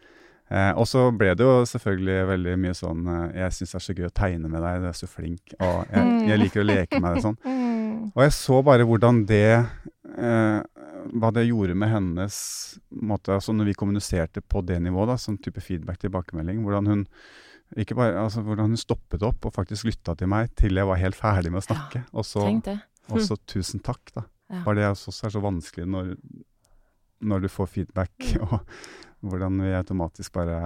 Eh, og så ble det jo selvfølgelig veldig mye sånn eh, Jeg syns det er så gøy å tegne med deg, du er så flink, og jeg, jeg liker å leke med deg sånn.
Mm.
Og jeg så bare hvordan det eh, Hva det gjorde med hennes måte Altså når vi kommuniserte på det nivået, da, sånn type feedback, tilbakemelding, hvordan hun ikke bare, altså hvordan hun stoppet opp og faktisk lytta til meg til jeg var helt ferdig med å snakke. og så. Og så tusen takk, da.
Ja.
Bare det også er så vanskelig når, når du får feedback, og hvordan vi automatisk bare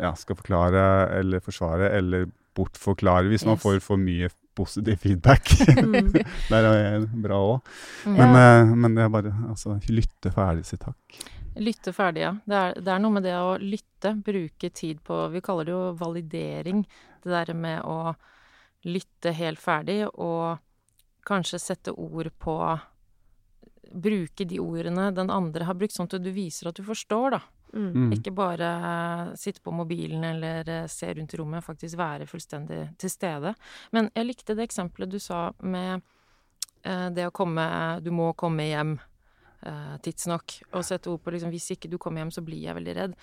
ja, skal forklare eller forsvare eller bortforklare hvis man får for mye positiv feedback.
Mm.
Der er jeg bra òg.
Mm.
Men, eh, men det er bare altså, lytte ferdig, si takk.
Lytte ferdig, ja. Det er, det er noe med det å lytte, bruke tid på Vi kaller det jo validering. Det der med å lytte helt ferdig og kanskje sette ord på Bruke de ordene den andre har brukt, sånn at du viser at du forstår, da.
Mm.
Mm.
Ikke bare sitte på mobilen eller eh, se rundt i rommet, faktisk være fullstendig til stede. Men jeg likte det eksempelet du sa med eh, det å komme Du må komme hjem eh, tidsnok. Og sette ord på liksom Hvis ikke du kommer hjem, så blir jeg veldig redd.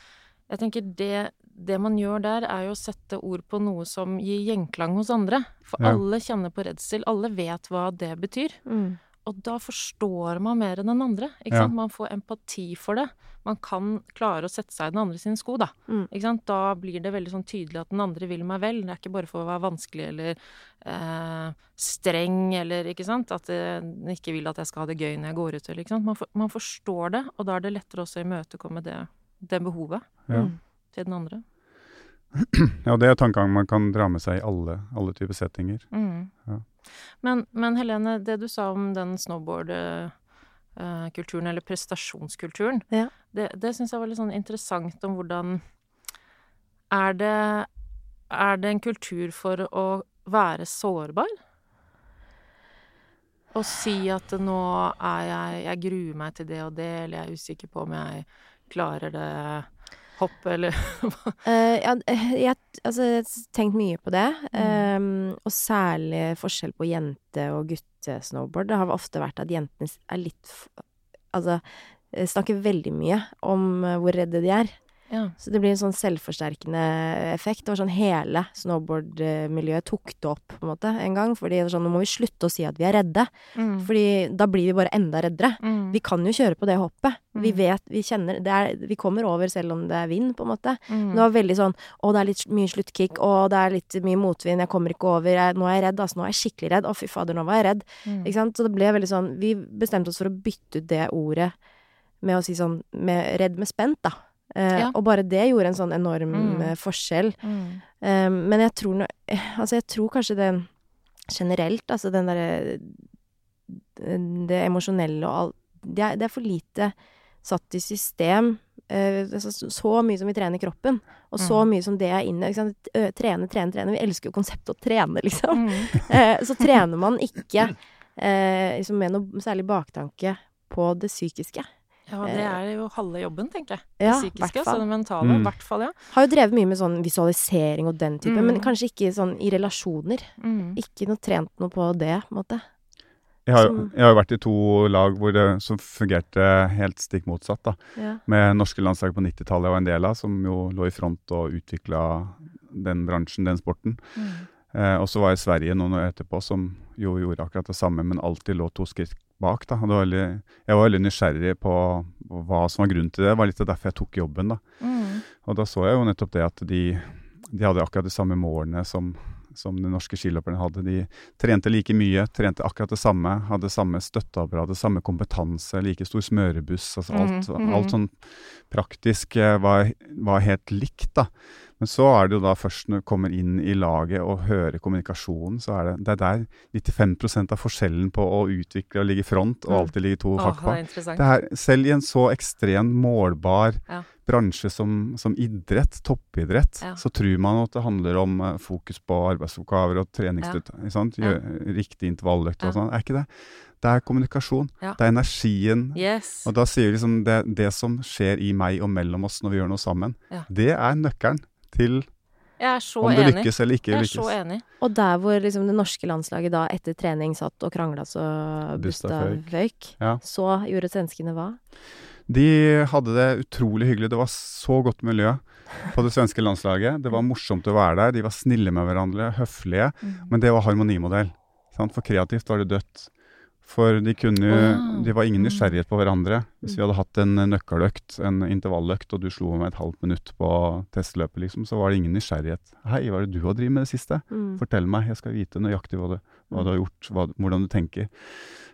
Jeg tenker det, det man gjør der, er jo å sette ord på noe som gir gjenklang hos andre. For
Ja.
alle kjenner på redsel. Alle vet hva det betyr.
Mm.
Og da forstår man mer enn den andre. Ikke
Ja.
sant? Man får empati for det. Man kan klare å sette seg i den andre sine sko, da.
Mm.
Ikke sant? Da blir det veldig sånn tydelig at den andre vil meg vel. Det er ikke bare for å være vanskelig eller eh, streng eller ikke sant. At eh, den ikke vil at jeg skal ha det gøy når jeg går ut. Eller, ikke sant? Man, for, man forstår det, og da er det lettere også å imøtekomme det, det behovet
Ja.
Mm.
Til den andre.
ja, det er tankegang man kan dra med seg i alle, alle typer settinger.
Mm.
Ja.
Men, men Helene, det du sa om den snowboard-kulturen, eller prestasjonskulturen,
Ja.
det, det syns jeg var litt sånn interessant om hvordan Er det, er det en kultur for å være sårbar? Å si at nå er jeg Jeg gruer meg til det og det, eller jeg er usikker på om jeg klarer det hopp, eller
uh, ja, eh, jeg, altså, jeg har tenkt mye på det. ehm, og særlig forskjell på jente- og guttesnowboard. Det har ofte vært at jentene er litt Altså eh, snakker veldig mye om hvor redde de er.
Ja.
Så det blir en sånn selvforsterkende effekt. Det var sånn hele snowboardmiljøet tok det opp på en måte en gang. Fordi det var sånn, nå må vi slutte å si at vi er redde.
Mm.
Fordi da blir vi bare enda reddere.
Mm.
Vi kan jo kjøre på det hoppet. Vi
Mm.
vet, vi kjenner det er, Vi kommer over selv om det er vind, på en måte.
Mm.
Det var veldig sånn Å, det er litt mye sluttkick. Å, det er litt mye motvind. Jeg kommer ikke over. Jeg, nå er jeg redd. Altså, nå er jeg skikkelig redd. Å, fy fader, nå var jeg redd.
Mm.
Ikke sant? Så det ble veldig sånn Vi bestemte oss for å bytte ut det ordet med å si sånn med, Redd med spent, da. Eh,
Ja.
Og bare det gjorde en sånn enorm
Mm.
eh, forskjell.
Mm.
Eh, men jeg tror eh, Altså, jeg tror kanskje det generelt, altså den derre Det emosjonelle og alt det det er for lite satt i system. Altså, så, mye som vi trener kroppen, og så
Mm.
mye som det er inne. Trene, trene, trene. Vi elsker jo konseptet å trene, liksom.
Mm.
Så trener man ikke liksom med noe særlig baktanke på det psykiske.
Ja, det er jo halve jobben, tenker jeg. Det
Ja,
psykiske, altså det mentale. I
Mm.
hvert fall, ja.
Har jo drevet mye med sånn visualisering og den type,
Mm.
men kanskje ikke sånn i relasjoner.
Mm.
Ikke noe trent noe på det, på en måte.
Jeg har,
Som-
jeg har jo vært i to lag hvor det, som fungerte helt stikk motsatt. da.
Ja.
Med norske landslag på 90-tallet og en del av, som jo lå i front og utvikla den bransjen, den sporten.
Mm.
Eh, og så var jeg i Sverige noen år etterpå, som jo gjorde akkurat det samme, men alltid lå to skritt bak. da. Var veldig, jeg var veldig nysgjerrig på, hva som var grunnen til det. Det var litt derfor jeg tok jobben. da.
Mm.
Og da så jeg jo nettopp det at de, de hadde akkurat de samme målene som, som de norske skiløperne hadde. De trente like mye, trente akkurat det samme, hadde samme støtteapparat, samme kompetanse, like stor smørebuss. altså Alt,
mm. Mm.
alt sånn praktisk eh, var, var helt likt, da. Men så er det jo da først når du kommer inn i laget og hører kommunikasjonen, så er det, det er der 95 av forskjellen på å utvikle og ligge i front og
Mm.
alltid ligge to hakk bak. selv i en så ekstremt målbar
Ja.
bransje som, som idrett, toppidrett,
Ja.
så tror man at det handler om eh, fokus på arbeidsoppgaver og treningsstøtte.
Ja.
Riktig intervalløkt og sånn. Er ikke det? Det er kommunikasjon.
Ja.
Det er energien.
Yes.
Og da sier vi liksom det, det som skjer i meg og mellom oss når vi gjør noe sammen,
Ja.
det er nøkkelen til
Jeg er så
om det
enig.
lykkes eller ikke
Jeg er
lykkes.
så enig.
Og der hvor liksom det norske landslaget da etter trening satt og krangla så
Busta føyk, Ja.
så gjorde svenskene hva?
De hadde det utrolig hyggelig. Det var så godt miljø på det svenske landslaget. Det var morsomt å være der. De var snille med hverandre, høflige.
Mm.
Men det var harmonimodell. Sant? For kreativt var det dødt. For de kunne
Wow.
De var ingen
Mm.
nysgjerrighet på hverandre. Hvis vi hadde hatt en nøkkeløkt, en intervalløkt, og du slo meg et halvt minutt på testløpet, liksom, så var det ingen nysgjerrighet. Hei, hva er det du har drevet med i det siste?
Mm.
Fortell meg, jeg skal vite nøyaktig hva du, hva du har gjort, hva, hvordan du tenker.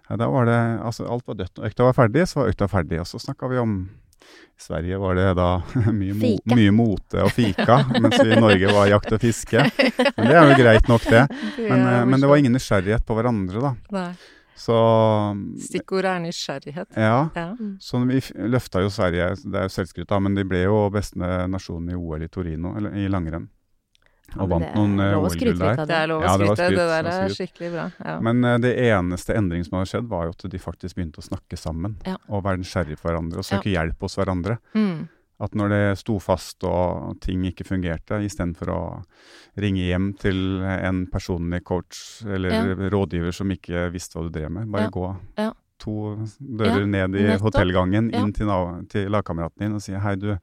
Ja, da var det, altså Alt var dødt. Økta var ferdig, så var økta ferdig. Og så snakka vi om I Sverige var det da mye, mo, mye mote og fika, mens vi i Norge var jakt og fiske. Men det er jo greit nok, det. Men, eh, men det var ingen nysgjerrighet på hverandre, da.
Nei.
Så
Stikkordet er nysgjerrighet.
Ja.
Ja.
Så vi løfta jo Sverige, det er jo selvskryt, men de ble jo beste nasjonen i OL i Torino, eller i langrenn. Og
ja,
vant
det
noen eh, OL-gull der.
Det er lov å
Ja, det
skryte.
skryt,
Det
det
der er skikkelig bra. Ja.
Men uh, det eneste endring som hadde skjedd, var jo at de faktisk begynte å snakke sammen.
Ja.
Og være nysgjerrige på hverandre, og søke hjelp hos hverandre.
Mm.
At når det sto fast og ting ikke fungerte, istedenfor å ringe hjem til en personlig coach eller
Ja.
rådgiver som ikke visste hva du drev med, bare
Ja.
gå
Ja.
to dører ned i
nettopp.
hotellgangen, inn til, til lagkameraten din og si hei, du,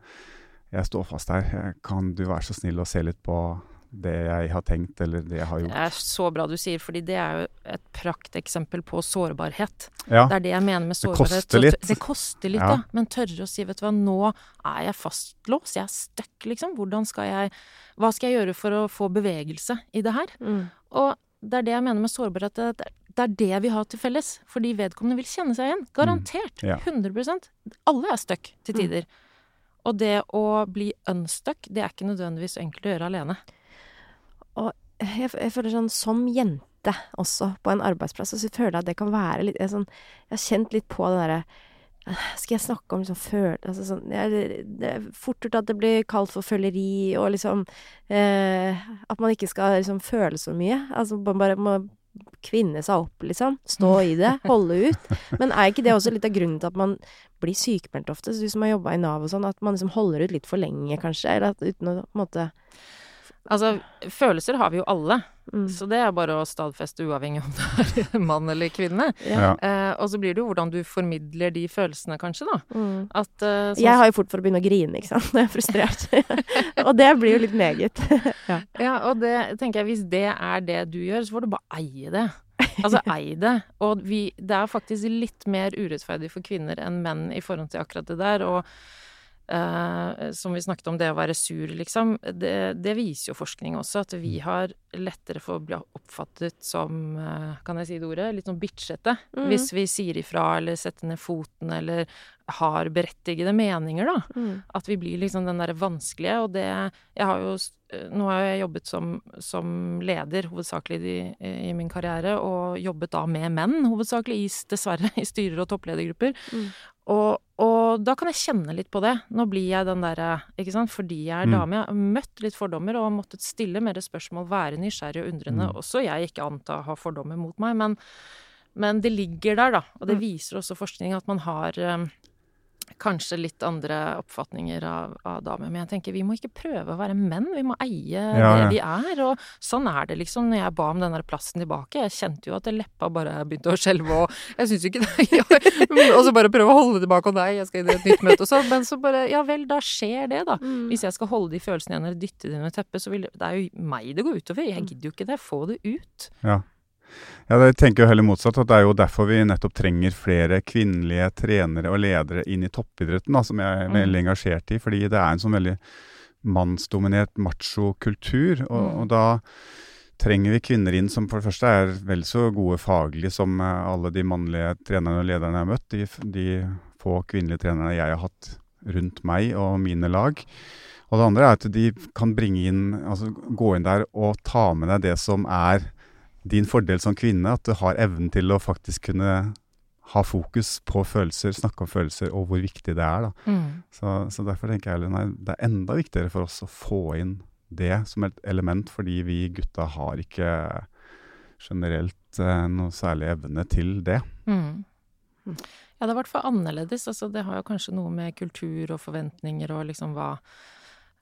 jeg står fast her, kan du være så snill å se litt på det jeg har tenkt, eller det jeg har gjort.
Det er så bra du sier, fordi det er jo et prakteksempel på sårbarhet.
Ja,
Det er det jeg mener med
Det
sårbarhet.
litt.
Så. Det koster litt,
Ja.
ja. Men tørre å si, vet du hva, nå er jeg fastlåst, jeg er stuck, liksom. Hvordan skal jeg Hva skal jeg gjøre for å få bevegelse i det her?
Mm.
Og det er det jeg mener med sårbarhet. Det er- det er det vi har til felles. Fordi vedkommende vil kjenne seg igjen. Garantert.
Ja.
100 Alle er stuck til
Mm.
tider. Og det å bli unstuck, det er ikke nødvendigvis enkelt å gjøre alene.
Jeg, jeg føler sånn som jente også, på en arbeidsplass, så føler jeg at det kan være litt jeg, sånn, jeg har kjent litt på det derre skal jeg snakke om liksom føl... Altså sånn, jeg, det er fort gjort at det blir kalt for føleri, og liksom eh, At man ikke skal liksom føle så mye. Altså man bare må kvinne seg opp, liksom. Stå i det. Holde ut. Men er ikke det også litt av grunnen til at man blir sykemeldt ofte? Så du som har jobba i Nav og sånn, at man liksom holder ut litt for lenge, kanskje? Eller at uten å på en måte
Altså, følelser har vi jo alle.
mm.
Så det er bare å stadfeste uavhengig om det er mann eller kvinne.
ja.
Eh, og så blir det jo hvordan du formidler de følelsene, kanskje, da.
Mm.
At eh, sånn
Jeg har jo fort for å begynne å grine, ikke sant, når jeg er frustrert. og det blir jo litt meget.
Ja, og det tenker jeg, hvis det er det du gjør, så får du bare eie det. Altså, ei det. Og vi, det er faktisk litt mer urettferdig for kvinner enn menn i forhold til akkurat det der. Og eh, som vi snakket om, det å være sur, liksom. Det, det viser jo forskning også, at vi har lettere for å bli oppfattet som, eh, kan jeg si det ordet, litt sånn bitchete.
Mm.
Hvis vi sier ifra eller setter ned foten eller har berettigede meninger, da.
Mm.
At vi blir liksom den derre vanskelige, og det Jeg har jo Nå har jeg jobbet som, som leder, hovedsakelig i, i min karriere, og jobbet da med menn, hovedsakelig, i, dessverre, i styrer og toppledergrupper.
Mm.
Og, og da kan jeg kjenne litt på det. Nå blir jeg den derre Ikke sant, fordi jeg er
Mm.
dame. Jeg har møtt litt fordommer og har måttet stille mer spørsmål, være nysgjerrig og undrende.
Mm.
Også jeg ikke anta har fordommer mot meg, men, men det ligger der, da. Og det
Mm.
viser også forskning at man har um, kanskje litt andre oppfatninger av, av damer. Men jeg tenker vi må ikke prøve å være menn, vi må eie
Ja,
det vi er. Og sånn er det liksom når jeg ba om den der plassen tilbake. Jeg kjente jo at leppa bare begynte å skjelve, og jeg syns jo ikke det Og så bare prøve å holde tilbake, og nei, jeg skal inn i et nytt møte og sånn. Men så bare Ja vel, da skjer det, da.
Mm.
Hvis jeg skal holde de følelsene igjen eller dytte de under teppet, så vil det Det er jo meg det går utover. Jeg gidder jo ikke det. Få det ut.
Ja. Ja, jeg tenker jo heller motsatt. At det er jo derfor vi nettopp trenger flere kvinnelige trenere og ledere inn i toppidretten, da, som jeg er
Mm.
veldig engasjert i. Fordi det er en sånn veldig mannsdominert macho-kultur. Og,
Mm.
og da trenger vi kvinner inn som for det første er vel så gode faglig som eh, alle de mannlige trenerne og lederne jeg har møtt. De, de få kvinnelige trenerne jeg har hatt rundt meg og mine lag. Og det andre er at de kan bringe inn, altså gå inn der og ta med deg det som er din fordel som kvinne, at du har evnen til å faktisk kunne ha fokus på følelser, snakke om følelser, og hvor viktig det er.
Mm.
Så, så derfor tenker jeg nei, det er enda viktigere for oss å få inn det som et element, fordi vi gutta har ikke generelt eh, noe særlig evne til det.
Mm. Ja, det er i hvert fall annerledes. Altså, det har jo kanskje noe med kultur og forventninger og liksom hva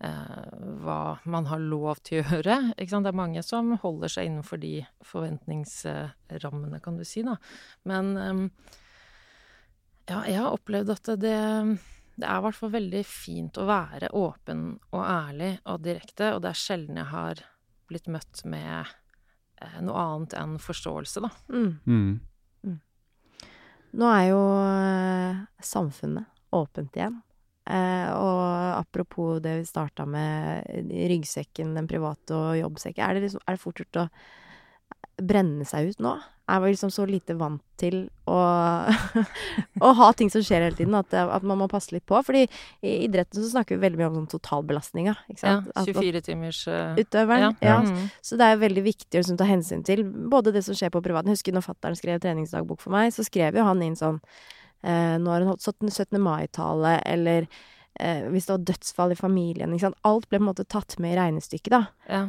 hva man har lov til å gjøre. Ikke sant? Det er mange som holder seg innenfor de forventningsrammene, kan du si, da. Men eh, ja, jeg har opplevd at det, det er i hvert fall veldig fint å være åpen og ærlig og direkte, og det er sjelden jeg har blitt møtt med eh, noe annet enn forståelse, da.
Mm.
Mm.
Nå er jo eh, samfunnet åpent igjen. Eh, og apropos det vi starta med, ryggsekken, den private og jobbsekken. Er det, liksom, er det fort gjort å brenne seg ut nå? Jeg var liksom så lite vant til å, å ha ting som skjer hele tiden, at, at man må passe litt på? Fordi i idretten så snakker vi veldig mye om sånn totalbelastninga,
Ja,
sant? At- at
24 timers uh,
Utøveren, ja.
Mm.
Så det er veldig viktig å liksom, ta hensyn til både det som skjer på privaten. Jeg husker når fattern skrev treningsdagbok for meg, så skrev jo han inn sånn eh, Nå har hun holdt 17. 17. mai-tale, eller eh, hvis det var dødsfall i familien, ikke sant. Alt ble på en måte tatt med i regnestykket, da.
Ja.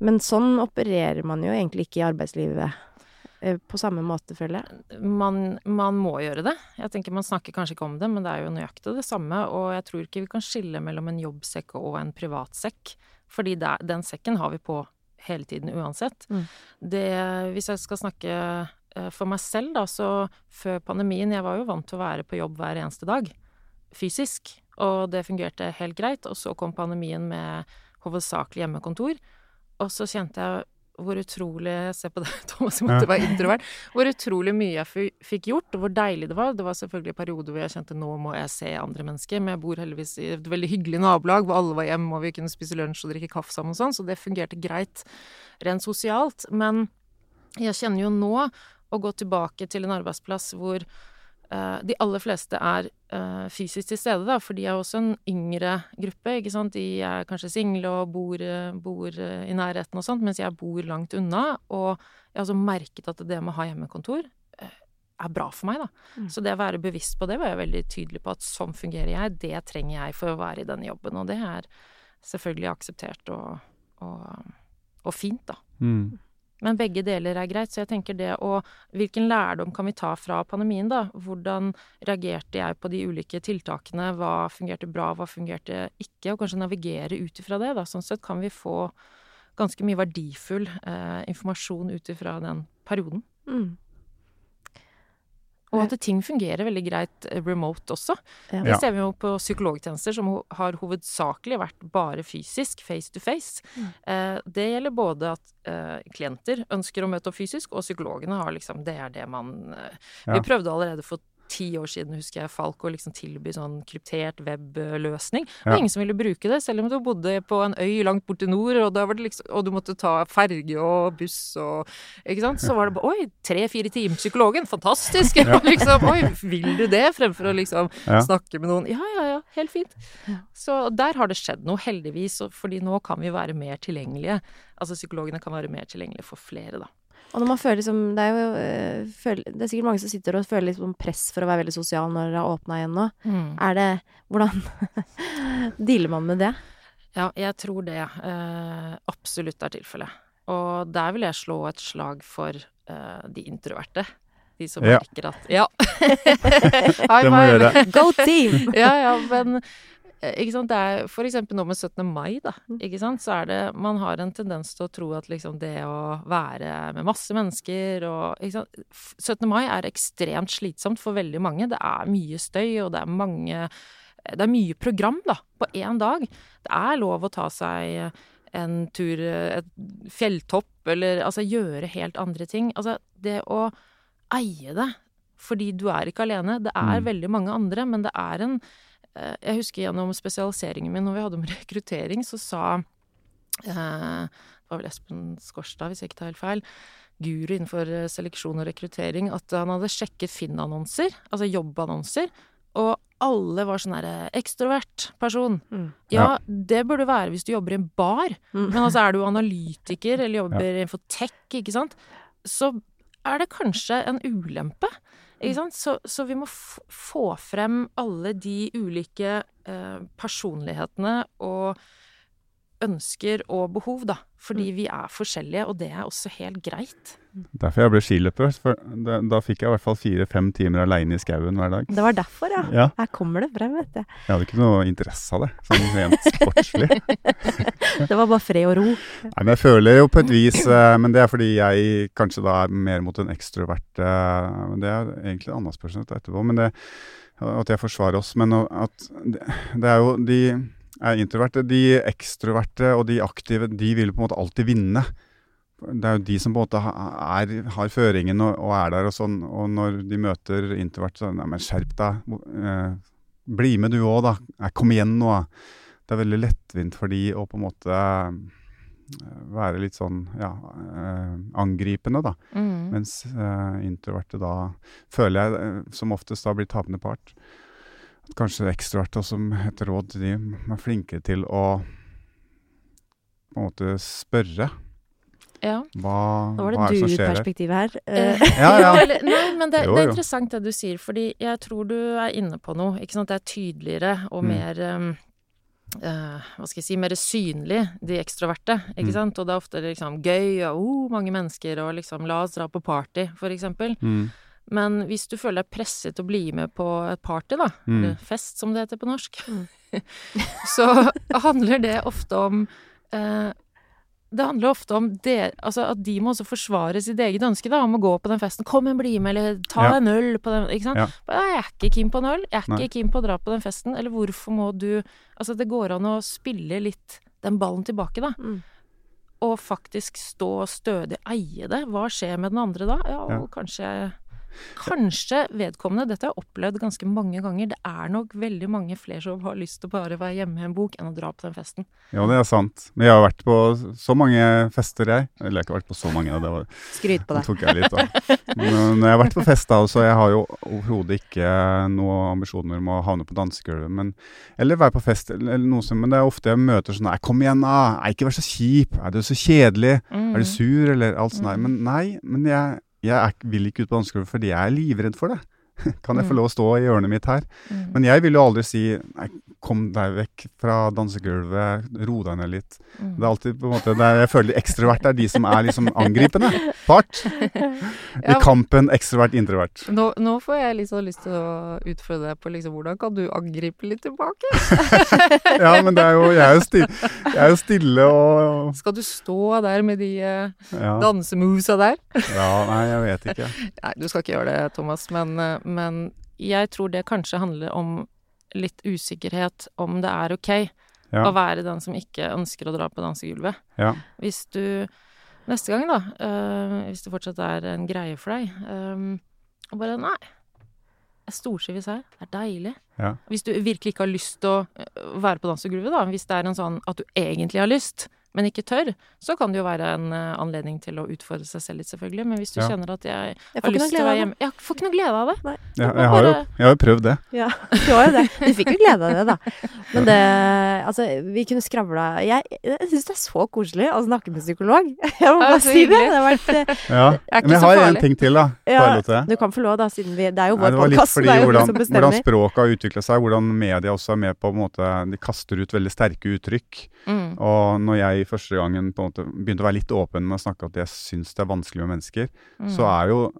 Men sånn opererer man jo egentlig ikke i arbeidslivet eh, på samme måte, føler jeg.
man, man må gjøre det. Jeg tenker Man snakker kanskje ikke om det, men det er jo nøyaktig det samme. Og jeg tror ikke vi kan skille mellom en jobbsekk og en privatsekk. Fordi det, er- den sekken har vi på hele tiden uansett.
Mm.
Det, hvis jeg skal snakke eh, for meg selv, da, så før pandemien Jeg var jo vant til å være på jobb hver eneste dag. Fysisk. Og det fungerte helt greit. Og så kom pandemien med hovedsakelig hjemmekontor. Og så kjente jeg hvor utrolig Se på deg, Thomas, jeg måtte være introvert. Hvor utrolig mye jeg fikk gjort, og hvor deilig det var. Det var selvfølgelig perioder hvor jeg kjente nå må jeg se andre mennesker, men jeg bor heldigvis i et veldig hyggelig nabolag hvor alle var hjemme og vi kunne spise lunsj og drikke kaffe sammen og sånn, så det fungerte greit rent sosialt. Men jeg kjenner jo nå å gå tilbake til en arbeidsplass hvor uh, de aller fleste er uh, fysisk til stede, da, for de er også en yngre gruppe, ikke sant. De er kanskje single og bor, bor eh, i nærheten og sånt, mens jeg bor langt unna. Og jeg har også merket at det med å ha hjemmekontor er bra for meg, da.
Mm.
Så det å være bevisst på det var jeg veldig tydelig på at sånn fungerer jeg, det trenger jeg for å være i denne jobben. Og det er selvfølgelig akseptert og, og, og fint, da.
Mm.
Men begge deler er greit, så jeg tenker det å Hvilken lærdom kan vi ta fra pandemien, da? Hvordan reagerte jeg på de ulike tiltakene? Hva fungerte bra, hva fungerte ikke? Og kanskje navigere ut ifra det, da. Sånn sett kan vi få ganske mye verdifull eh, informasjon ut ifra den perioden.
Mm.
Og at ting fungerer veldig greit eh, remote også.
Ja.
Det ser vi jo på psykologtjenester som har hovedsakelig vært bare fysisk, face to face.
Mm.
Eh, det gjelder både at eh, klienter ønsker å møte opp fysisk, og psykologene har liksom Det er det man Vi prøvde allerede for ti år siden, husker jeg, Falco liksom tilby sånn kryptert webløsning. Det var
Ja.
ingen som ville bruke det, selv om du bodde på en øy langt borti nord, og, da var det liksom, og du måtte ta ferge og buss og Ikke sant? Så var det bare Oi, tre-fire timer psykologen, fantastisk! liksom, Oi, vil du det? Fremfor å liksom
Ja.
snakke med noen. Ja, ja, ja, helt fint. Så der har det skjedd noe, heldigvis, fordi nå kan vi være mer tilgjengelige. Altså psykologene kan være mer tilgjengelige for flere, da.
Og når man føler liksom Det er jo eh, føl- Det er sikkert mange som sitter og føler litt sånn press for å være veldig sosial når det har åpna igjen nå. Er det Hvordan dealer man med det?
Ja, jeg tror det eh, absolutt er tilfellet. Og der vil jeg slå et slag for eh, de introverte. De som
Ja.
merker at Ja! High five.
Go team!
ja, ja, men ikke sant, det er for eksempel nå med 17. mai, da, ikke sant, så er det Man har en tendens til å tro at liksom det å være med masse mennesker og ikke sant, 17. mai er ekstremt slitsomt for veldig mange. Det er mye støy, og det er mange Det er mye program, da, på én dag. Det er lov å ta seg en tur, et fjelltopp, eller altså gjøre helt andre ting. Altså, det å eie det fordi du er ikke alene. Det er
Mm.
veldig mange andre, men det er en Jeg husker gjennom spesialiseringen min når vi hadde om rekruttering, så sa eh, Det var vel Espen Skårstad, hvis jeg ikke tar helt feil, guru innenfor eh, seleksjon og rekruttering, at han hadde sjekket Finn-annonser, altså jobbannonser, og alle var sånn derre ekstrovert person.
Mm.
Ja, det burde være hvis du jobber i en bar.
Mm.
Men altså, er du analytiker eller jobber innenfor tech, ikke sant, så er det kanskje en ulempe. Sant? Så, så vi må få frem alle de ulike eh, personlighetene og ønsker og behov, da. Fordi vi er forskjellige, og det er også helt greit.
Derfor jeg ble skiløper. For da, da fikk jeg i hvert fall fire-fem timer aleine i skauen hver dag.
Det var derfor, ja.
Ja,
Her kommer det frem, vet du.
jeg hadde ikke noe interesse av det, sånn rent sportslig.
Det var bare fred og ro.
Nei, men jeg føler jo på et vis eh, Men det er fordi jeg kanskje da er mer mot en ekstrovert eh, Men det er egentlig et annet spørsmål etterpå. Men det, at jeg forsvarer oss. Men at det, det er jo de er introverte. De ekstroverte og de aktive, de vil på en måte alltid vinne. det er jo de som på en måte er, har føringen og, og er der og sånn. Og når de møter introvert, så Nei, men skjerp deg. Eh, bli med du òg, da. Nei, kom igjen nå. da. Det er veldig lettvint for de å på en måte eh, være litt sånn ja, eh, angripende, da.
Mm.
Mens eh, introverte da føler jeg eh, som oftest da blir tapende part. Kanskje ekstroverte også, som et råd til de, er flinkere til å på en måte spørre
Ja.
hva,
Nå var
er det
du-perspektivet her.
Eh,
Eh,
Ja, ja.
Nei, men det,
Jo,
det er interessant det du sier, fordi jeg tror du er inne på noe. Ikke sant? Det er tydeligere og
Mm.
mer um, Uh, Hva skal jeg si Mer synlig, de ekstroverte. Ikke
Mm.
sant? Og det er ofte liksom gøy og oh, mange mennesker og liksom la oss dra på party, for eksempel.
Mm,
Men hvis du føler deg presset til å bli med på et party, da,
Mm.
eller fest som det heter på norsk,
Mm.
så handler det ofte om eh, det handler ofte om det, altså at de må også forsvare sitt eget ønske da, om å gå på den festen. 'Kom igjen, bli med', eller 'ta
Ja.
en øl' på den. Ikke sant?
Ja.
'Jeg er ikke keen på en øl. Jeg er ikke keen på å dra på den festen.' Eller hvorfor må du Altså, det går an å spille litt den ballen tilbake, da.
Mm.
Og faktisk stå stødig, eie det. Hva skjer med den andre da? Ja,
Ja.
kanskje Kanskje vedkommende, dette har jeg opplevd ganske mange ganger, det er nok veldig mange flere som har lyst til å bare være hjemme i en bok enn å dra på den festen.
Ja, det er sant. Men jeg har vært på så mange fester, jeg. Eller jeg har ikke vært på så mange. Det var,
Skryt på
det
deg.
tok jeg litt av. Men jeg har vært på fest, da, så jeg har jo overhodet ikke noen ambisjoner om å havne på dansegulvet. Men, eller være på fest, eller, eller noe sånt. Men det er ofte jeg møter sånn Nei, kom igjen, da! Nei, ikke vær så kjip! Er du så kjedelig?
Mm.
Er du sur, eller alt sånt der?
Mm.
Men nei, men jeg, jeg er, vil ikke ut på dansegulvet fordi jeg er livredd for det. Kan jeg få
Mm.
lov å stå i hjørnet mitt her?
Mm.
Men jeg vil jo aldri si Nei, kom deg vekk fra dansegulvet, ro deg ned litt.
Mm.
Det er alltid på en måte der jeg føler ekstrovert er de som er liksom angripende part. I kampen ekstrovert-introvert.
Nå, nå får jeg sånn lyst til å utfordre deg på liksom, hvordan kan du angripe litt tilbake?
Ja, men det er jo Jeg er jo stille, jeg er jo stille og
Skal du stå der med de uh,
ja.
dansemovesa der?
ja, nei, jeg vet ikke.
Nei, du skal ikke gjøre det, Thomas, men, eh, men jeg tror det kanskje handler om litt usikkerhet om det er ok
Ja,
å være den som ikke ønsker å dra på dansegulvet.
ja,
Hvis du neste gang, da, øh, hvis det fortsatt er en greie for deg, øh, og bare Nei, jeg stortrives her. Det er deilig.
ja.
Hvis du virkelig ikke har lyst til å øh, være på dansegulvet, da, hvis det er en sånn at du egentlig har lyst, men ikke tør, så kan det jo være en øh, anledning til å utfordre seg selv litt, selvfølgelig. Men hvis du
Ja.
kjenner at jeg
Jeg
har lyst til å være hjemme Jeg får ikke noe glede av det.
Jeg,
Det
jeg, har jo, jeg har jo prøvd det.
Ja, du har jo det. Du fikk jo glede av det, da. Men det Altså, vi kunne skravla Jeg, jeg syns det er så koselig å snakke med psykolog. Jeg må bare si det. Det har vært eh,
Ja.
er
Men jeg har en ting til, da. Får
Ja,
jeg lov til det?
Du kan få lov, da, siden vi Det er jo
Nei,
vår
det var litt
podkast,
fordi
det er jo
hvordan, hvordan språket har utvikla seg, hvordan media også er med på, på en måte, De kaster ut veldig sterke uttrykk.
Mm.
Og når jeg første gangen på en måte begynte å være litt åpen med å snakke at jeg syns det er vanskelig med mennesker,
Mm.
så er jo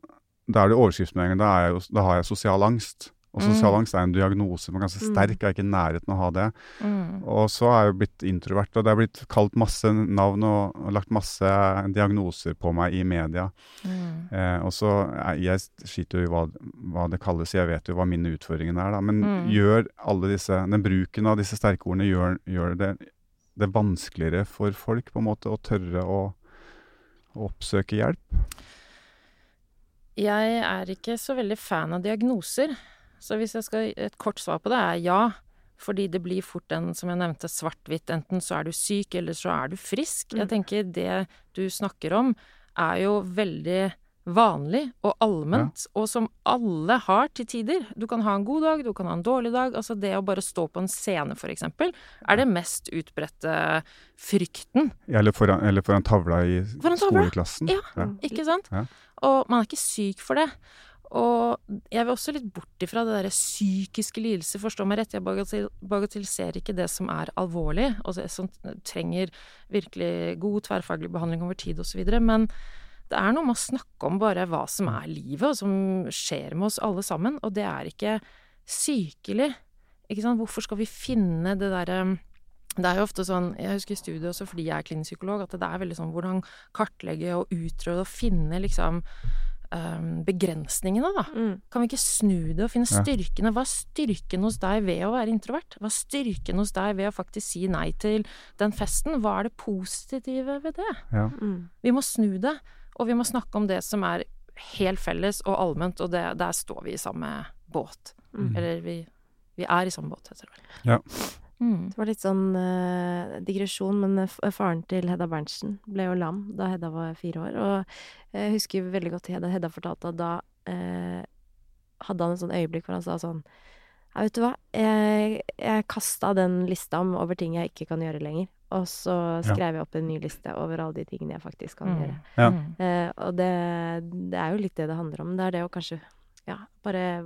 Da er det overskriften med en gang. Da, da har jeg sosial angst. Og sosial
Mm.
angst er en diagnose, men ganske
Mm.
sterk. Jeg er ikke i nærheten av å ha det.
Mm.
Og så er jeg blitt introvert, og det er blitt kalt masse navn og, og lagt masse diagnoser på meg i media.
Mm.
Eh, og så er, Jeg skiter jo i hva, hva det kalles, jeg vet jo hva mine utfordringer er, da. Men
Mm.
gjør alle disse Den bruken av disse sterke ordene gjør, gjør det, det vanskeligere for folk på en måte å tørre å, å oppsøke hjelp?
Jeg er ikke så veldig fan av diagnoser. Så hvis jeg skal Et kort svar på det er ja. Fordi det blir fort en, som jeg nevnte, svart-hvitt. Enten så er du syk, eller så er du frisk.
Mm.
Jeg tenker det du snakker om, er jo veldig vanlig og allment, og som alle har til tider. Du kan ha en god dag, du kan ha en dårlig dag. Altså det å bare stå på en scene, eksempel, er det mest utbredte frykten.
Eller foran, eller foran tavla i
Foran tavla?
skoleklassen?
Ja.
Ja.
Ikke sant?
Ja.
Og man er ikke syk for det. Og jeg vil også litt bort ifra det derre psykiske lidelser, forstå meg rett. Jeg bagatel bagatelliserer ikke det som er alvorlig, og som trenger virkelig god tverrfaglig behandling over tid osv. Men det er noe med å snakke om bare hva som er livet, og som skjer med oss alle sammen. Og det er ikke sykelig. Ikke sant? Hvorfor skal vi finne det derre det er jo ofte sånn, Jeg husker i studiet også fordi jeg er klinisk psykolog, at det er veldig sånn hvordan kartlegge og utrede og finne liksom um, begrensningene, da.
Mm.
Kan vi ikke snu det og finne styrkene? Hva er styrken hos deg ved å være introvert? Hva er styrken hos deg ved å faktisk si nei til den festen? Hva er det positive ved det?
Ja.
Mm.
Vi må snu det, og vi må snakke om det som er helt felles og allment, og det, der står vi i samme båt.
Mm.
Eller vi, vi er i samme båt, heter det vel.
Ja.
Mm.
Det var litt sånn uh, digresjon, men eh, f- faren til Hedda Berntsen ble jo lam da Hedda var fire år. Og jeg husker veldig godt Hedda, Hedda fortalte at da uh, hadde han et sånn øyeblikk hvor han sa sånn Ja, vet du hva, jeg, jeg kasta den lista om over ting jeg ikke kan gjøre lenger. Og så
Ja.
skrev jeg opp en ny liste over alle de tingene jeg faktisk kan
Mm.
gjøre.
Ja.
Mm.
Eh, og det, det er jo litt det det handler om. Det er det å kanskje ja, bare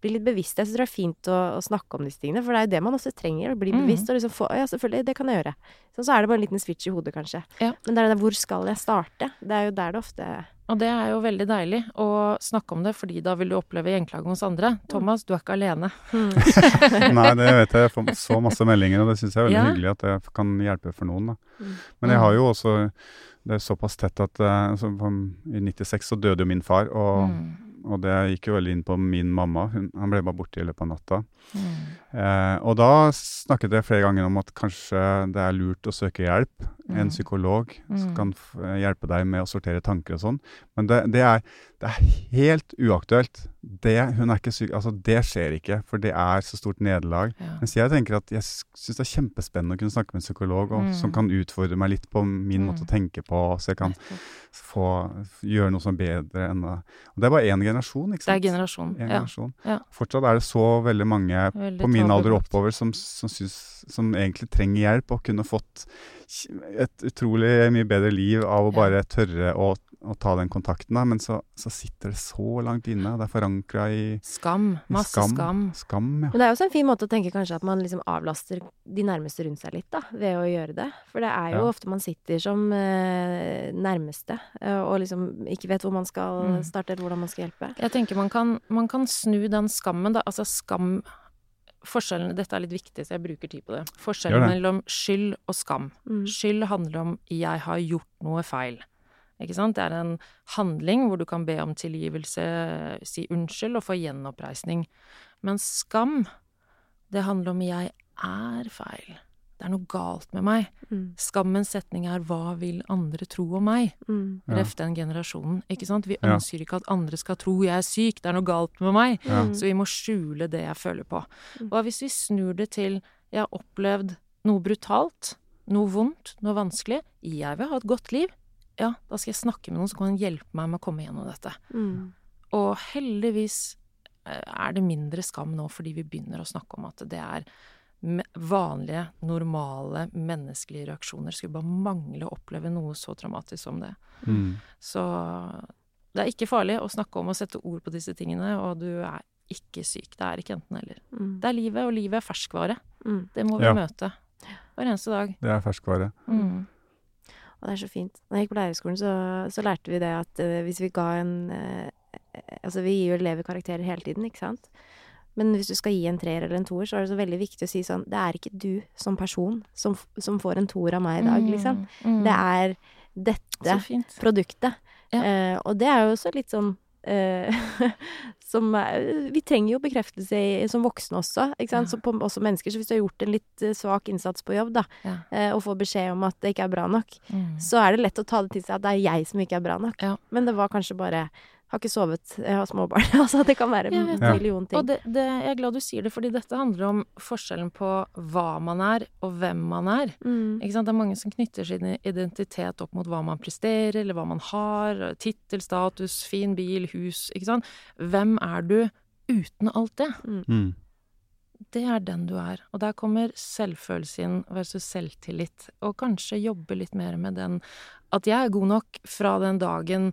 bli litt bevisst. Jeg synes det er fint å, å snakke om disse tingene, for det er jo det man også trenger. Å bli
Mhm.
bevisst og liksom få Ja, selvfølgelig, det kan jeg gjøre. Sånn, så er det bare en liten switch i hodet, kanskje.
Ja.
Men det er det der hvor skal jeg starte? Det er jo der det ofte
Og det er jo veldig deilig å snakke om det, fordi da vil du oppleve gjenklaget hos andre. Thomas, du er ikke alene.
Nei, det vet jeg. Jeg får så masse meldinger, og det syns jeg er veldig
Ja.
hyggelig at det kan hjelpe for noen. da.
Mm.
Men jeg har jo også Det er såpass tett at eh, altså, I 96 så døde jo min far, og,
Mm.
og det gikk jo veldig inn på min mamma. Hun, han ble bare borte i løpet av natta.
Mm.
Eh, og da snakket jeg flere ganger om at kanskje det er lurt å søke hjelp. En
Mm.
psykolog som
Mm.
kan f hjelpe deg med å sortere tanker og sånn. Men det, det, er, det er helt uaktuelt. Det, hun er ikke syk, altså det skjer ikke, for det er så stort nederlag.
Ja.
Mens jeg tenker at jeg syns det er kjempespennende å kunne snakke med en psykolog og,
Mm.
som kan utfordre meg litt på min
Mm.
måte å tenke på, så jeg kan få gjøre noe som er bedre enn det. Og det er bare én generasjon, ikke
Det er generasjon.
En
Ja.
generasjon.
Ja.
Fortsatt er det så veldig mange
Veldig
på min alder oppover som, som, synes, som egentlig trenger hjelp og kunne fått et utrolig mye bedre liv av å bare tørre å, å ta den kontakten. Da. Men så, så sitter det så langt inne, og det er forankra i,
Skam. Masse skam.
Skam, ja.
Men det er også en fin måte å tenke kanskje at man liksom avlaster de nærmeste rundt seg litt, da, ved å gjøre det. For det er jo
Ja.
ofte man sitter som eh, nærmeste, eh, og liksom ikke vet hvor man skal
Mm.
starte, eller hvordan man skal hjelpe.
Jeg tenker man kan, man kan snu den skammen, da. Altså skam Forskjellen Dette er litt viktig, så jeg bruker tid på det. Forskjellen
det.
mellom skyld og skam.
Mm.
Skyld handler om 'jeg har gjort noe feil'. Ikke sant? Det er en handling hvor du kan be om tilgivelse, si unnskyld og få gjenoppreisning. Men skam, det handler om 'jeg er feil'. Det er noe galt med meg.
Mm.
Skammens setning er 'hva vil andre tro om meg'?
Mm.
Ref den generasjonen. Ikke sant? Vi ønsker ikke at andre skal tro jeg er syk, det er noe galt med meg.
Mm.
Så vi må skjule det jeg føler på. Hva hvis vi snur det til jeg har opplevd noe brutalt, noe vondt, noe vanskelig, jeg vil ha et godt liv, ja, da skal jeg snakke med noen som kan hjelpe meg med å komme gjennom dette.
Mm.
Og heldigvis eh, er det mindre skam nå fordi vi begynner å snakke om at det er vanlige, normale, menneskelige reaksjoner. Skulle bare mangle å oppleve noe så traumatisk som det.
Mm.
Så det er ikke farlig å snakke om og sette ord på disse tingene, og du er ikke syk. Det er ikke enten-eller.
Mm.
Det er livet, og livet er ferskvare.
Mm.
Det må vi
Ja.
møte hver eneste dag.
Det er ferskvare.
Mm.
Og det er så fint. Da jeg gikk på lærerskolen, så, så lærte vi det at uh, hvis vi ga en uh, Altså, vi gir jo elever karakterer hele tiden, ikke sant? Men hvis du skal gi en treer eller en toer, så er det så veldig viktig å si sånn Det er ikke du som person som, som får en toer av meg i dag, liksom.
Mm.
Det er dette produktet.
Ja.
Uh, og det er jo også litt sånn uh, som er, Vi trenger jo bekreftelse i, som voksne også, ikke sant?
Ja.
Så på, også mennesker. Så hvis du har gjort en litt eh, svak innsats på jobb, da,
Ja.
uh, og får beskjed om at det ikke er bra nok,
Mm.
så er det lett å ta det til seg at det er jeg som ikke er bra nok. Men det var kanskje bare Har ikke sovet, jeg har små barn. altså, det kan være en million ting.
Og det, det, jeg er glad du sier det, fordi dette handler om forskjellen på hva man er, og hvem man er.
Mm.
Ikke sant? Det er mange som knytter sin identitet opp mot hva man presterer, eller hva man har. Tittel, status, fin bil, hus. Ikke sant? Hvem er du uten alt det?
Mm.
Det er den du er. Og der kommer selvfølelse inn versus selvtillit. Og kanskje jobbe litt mer med den at jeg er god nok fra den dagen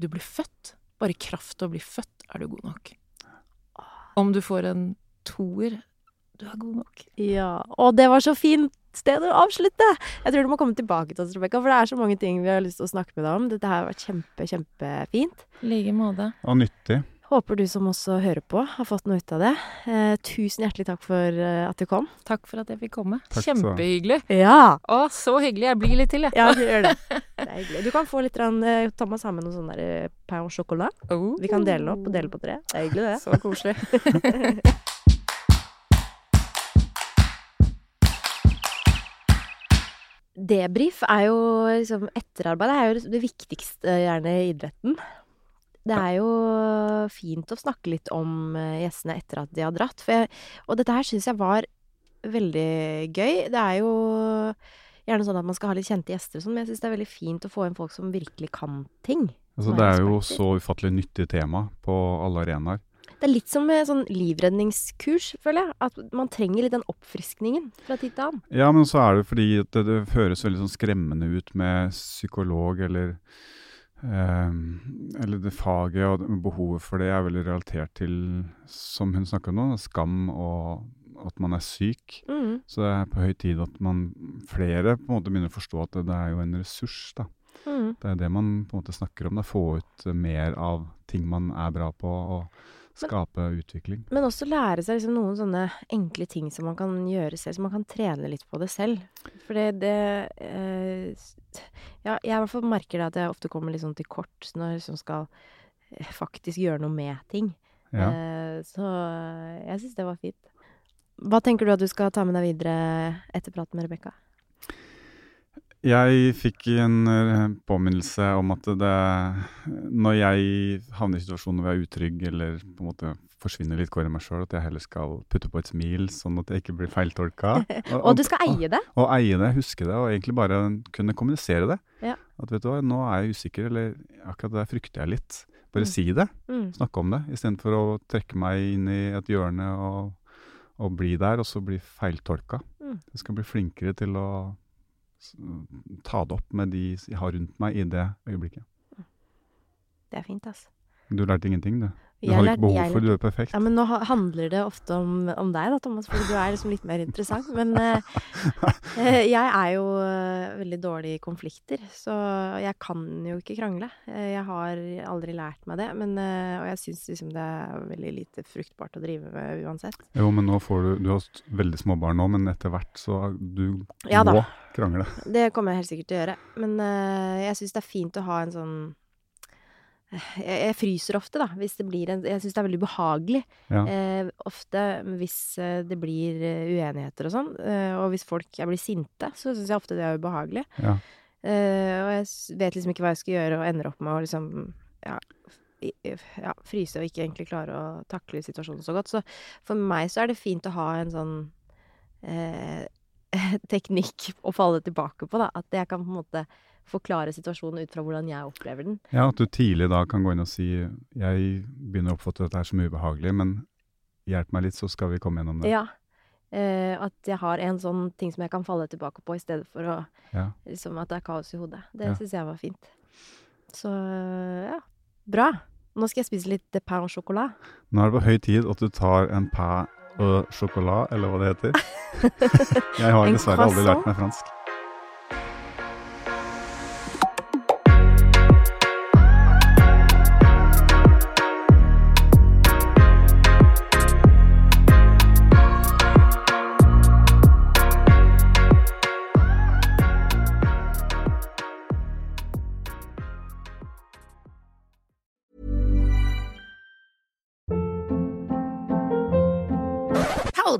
du blir født. Bare kraft til å bli født er du god nok. Om du får en toer, du er god nok.
Ja. Og det var så fint sted å avslutte! Jeg tror du må komme tilbake til oss, Rebekka, for det er så mange ting vi har lyst til å snakke med deg om. Dette her har vært kjempe, kjempefint.
I like måte.
Og nyttig.
Håper du som også hører på, har fått noe ut av det. Eh, tusen hjertelig takk for eh, at du kom.
Takk for at jeg fikk komme.
Takk.
Kjempehyggelig.
Ja!
Å, så hyggelig. Jeg blir litt til, jeg.
Ja, du gjør det. Det er hyggelig. Du kan få litt grann, eh, ta med sammen noe sånn der eh, pain au chocolat.
Oh.
Vi kan dele den opp og dele på tre. Det er hyggelig, det.
Så koselig.
Debrief er jo liksom Etterarbeid er jo det viktigste, gjerne, i idretten. Det er jo fint å snakke litt om eh, gjestene etter at de har dratt. Jeg, og dette her syns jeg var veldig gøy. Det er jo gjerne sånn at man skal ha litt kjente gjester og sånn, men jeg syns det er veldig fint å få inn folk som virkelig kan ting.
Altså, det er jo så ufattelig nyttig tema på alle arenaer.
Det er litt som med sånn livredningskurs, føler jeg. At man trenger litt den oppfriskningen fra tid til annen.
Ja, men så er det fordi det, det høres veldig sånn skremmende ut med psykolog eller Eller det faget og behovet for det er veldig relatert til, som hun snakker om nå, skam og at man er syk.
Mm.
Så det er på høy tid at man flere på en måte begynner å forstå at det, det er jo en ressurs. da.
Mm.
Det er det man på en måte snakker om. da, Få ut eh, mer av ting man er bra på, og skape utvikling.
Men også lære seg liksom noen sånne enkle ting som man kan gjøre selv, så man kan trene litt på det selv. For det, det eh, Ja, jeg i hvert fall merker det at jeg ofte kommer litt sånn til kort når jeg liksom skal eh, faktisk gjøre noe med ting.
Ja.
Eh, så jeg syns det var fint. Hva tenker du at du skal ta med deg videre etter praten med Rebekka?
Jeg fikk en eh, påminnelse om at det Når jeg havner i situasjoner hvor jeg er utrygg eller på en måte forsvinner litt kår i meg sjøl, at jeg heller skal putte på et smil, sånn at jeg ikke blir feiltolka.
Og du skal eie det!
Og eie det, huske det, og egentlig bare kunne kommunisere det.
Ja.
At vet du hva, nå er jeg usikker, eller akkurat der frykter jeg litt. Bare
Mm.
si det.
Mm.
Snakke om det, istedenfor å trekke meg inn i et hjørne og, og bli der, og så bli feiltolka.
Mm.
Jeg skal bli flinkere til å ta det opp med de jeg har rundt meg i det øyeblikket.
Det er fint, altså.
Du lærte ingenting, du. Du har ikke behov for å du er perfekt.
Ja, men nå handler det ofte om, om deg da, Thomas, for du er liksom litt mer interessant. Men eh, eh, jeg er jo eh, veldig dårlig i konflikter, så jeg kan jo ikke krangle. Eh, jeg har aldri lært meg det, men, og jeg syns liksom det er veldig lite fruktbart å drive med uansett.
Jo, men nå får du Du har veldig små barn nå, men etter hvert så du
Ja
må krangle.
Det kommer jeg helt sikkert til å gjøre. Men eh, jeg syns det er fint å ha en sånn jeg, fryser ofte, da, hvis det blir en Jeg syns det er veldig ubehagelig.
Ja.
Eh, ofte hvis eh, det blir eh, uenigheter og sånn, eh, og hvis folk jeg blir sinte, så syns jeg ofte det er ubehagelig.
Ja.
Eh, og jeg vet liksom ikke hva jeg skal gjøre, og ender opp med å liksom ja, ja, fryse og ikke egentlig klare å takle situasjonen så godt. Så for meg så er det fint å ha en sånn eh, teknikk å falle tilbake på, da. At jeg kan på en måte forklare situasjonen ut fra hvordan jeg opplever den.
ja, at du tidlig da kan gå inn og si jeg begynner å oppfatte dette her som ubehagelig, men hjelp meg litt, så skal vi komme gjennom det.
Ja. Eh, at jeg har en sånn ting som jeg kan falle tilbake på, i stedet for å
Ja.
liksom at det er kaos i hodet. Det
Ja.
syns jeg var fint. Så ja, bra. Nå skal jeg spise litt pain au chocolat.
Nå er det på høy tid at du tar en pain au chocolat, eller hva det heter. Jeg har dessverre aldri lært meg fransk.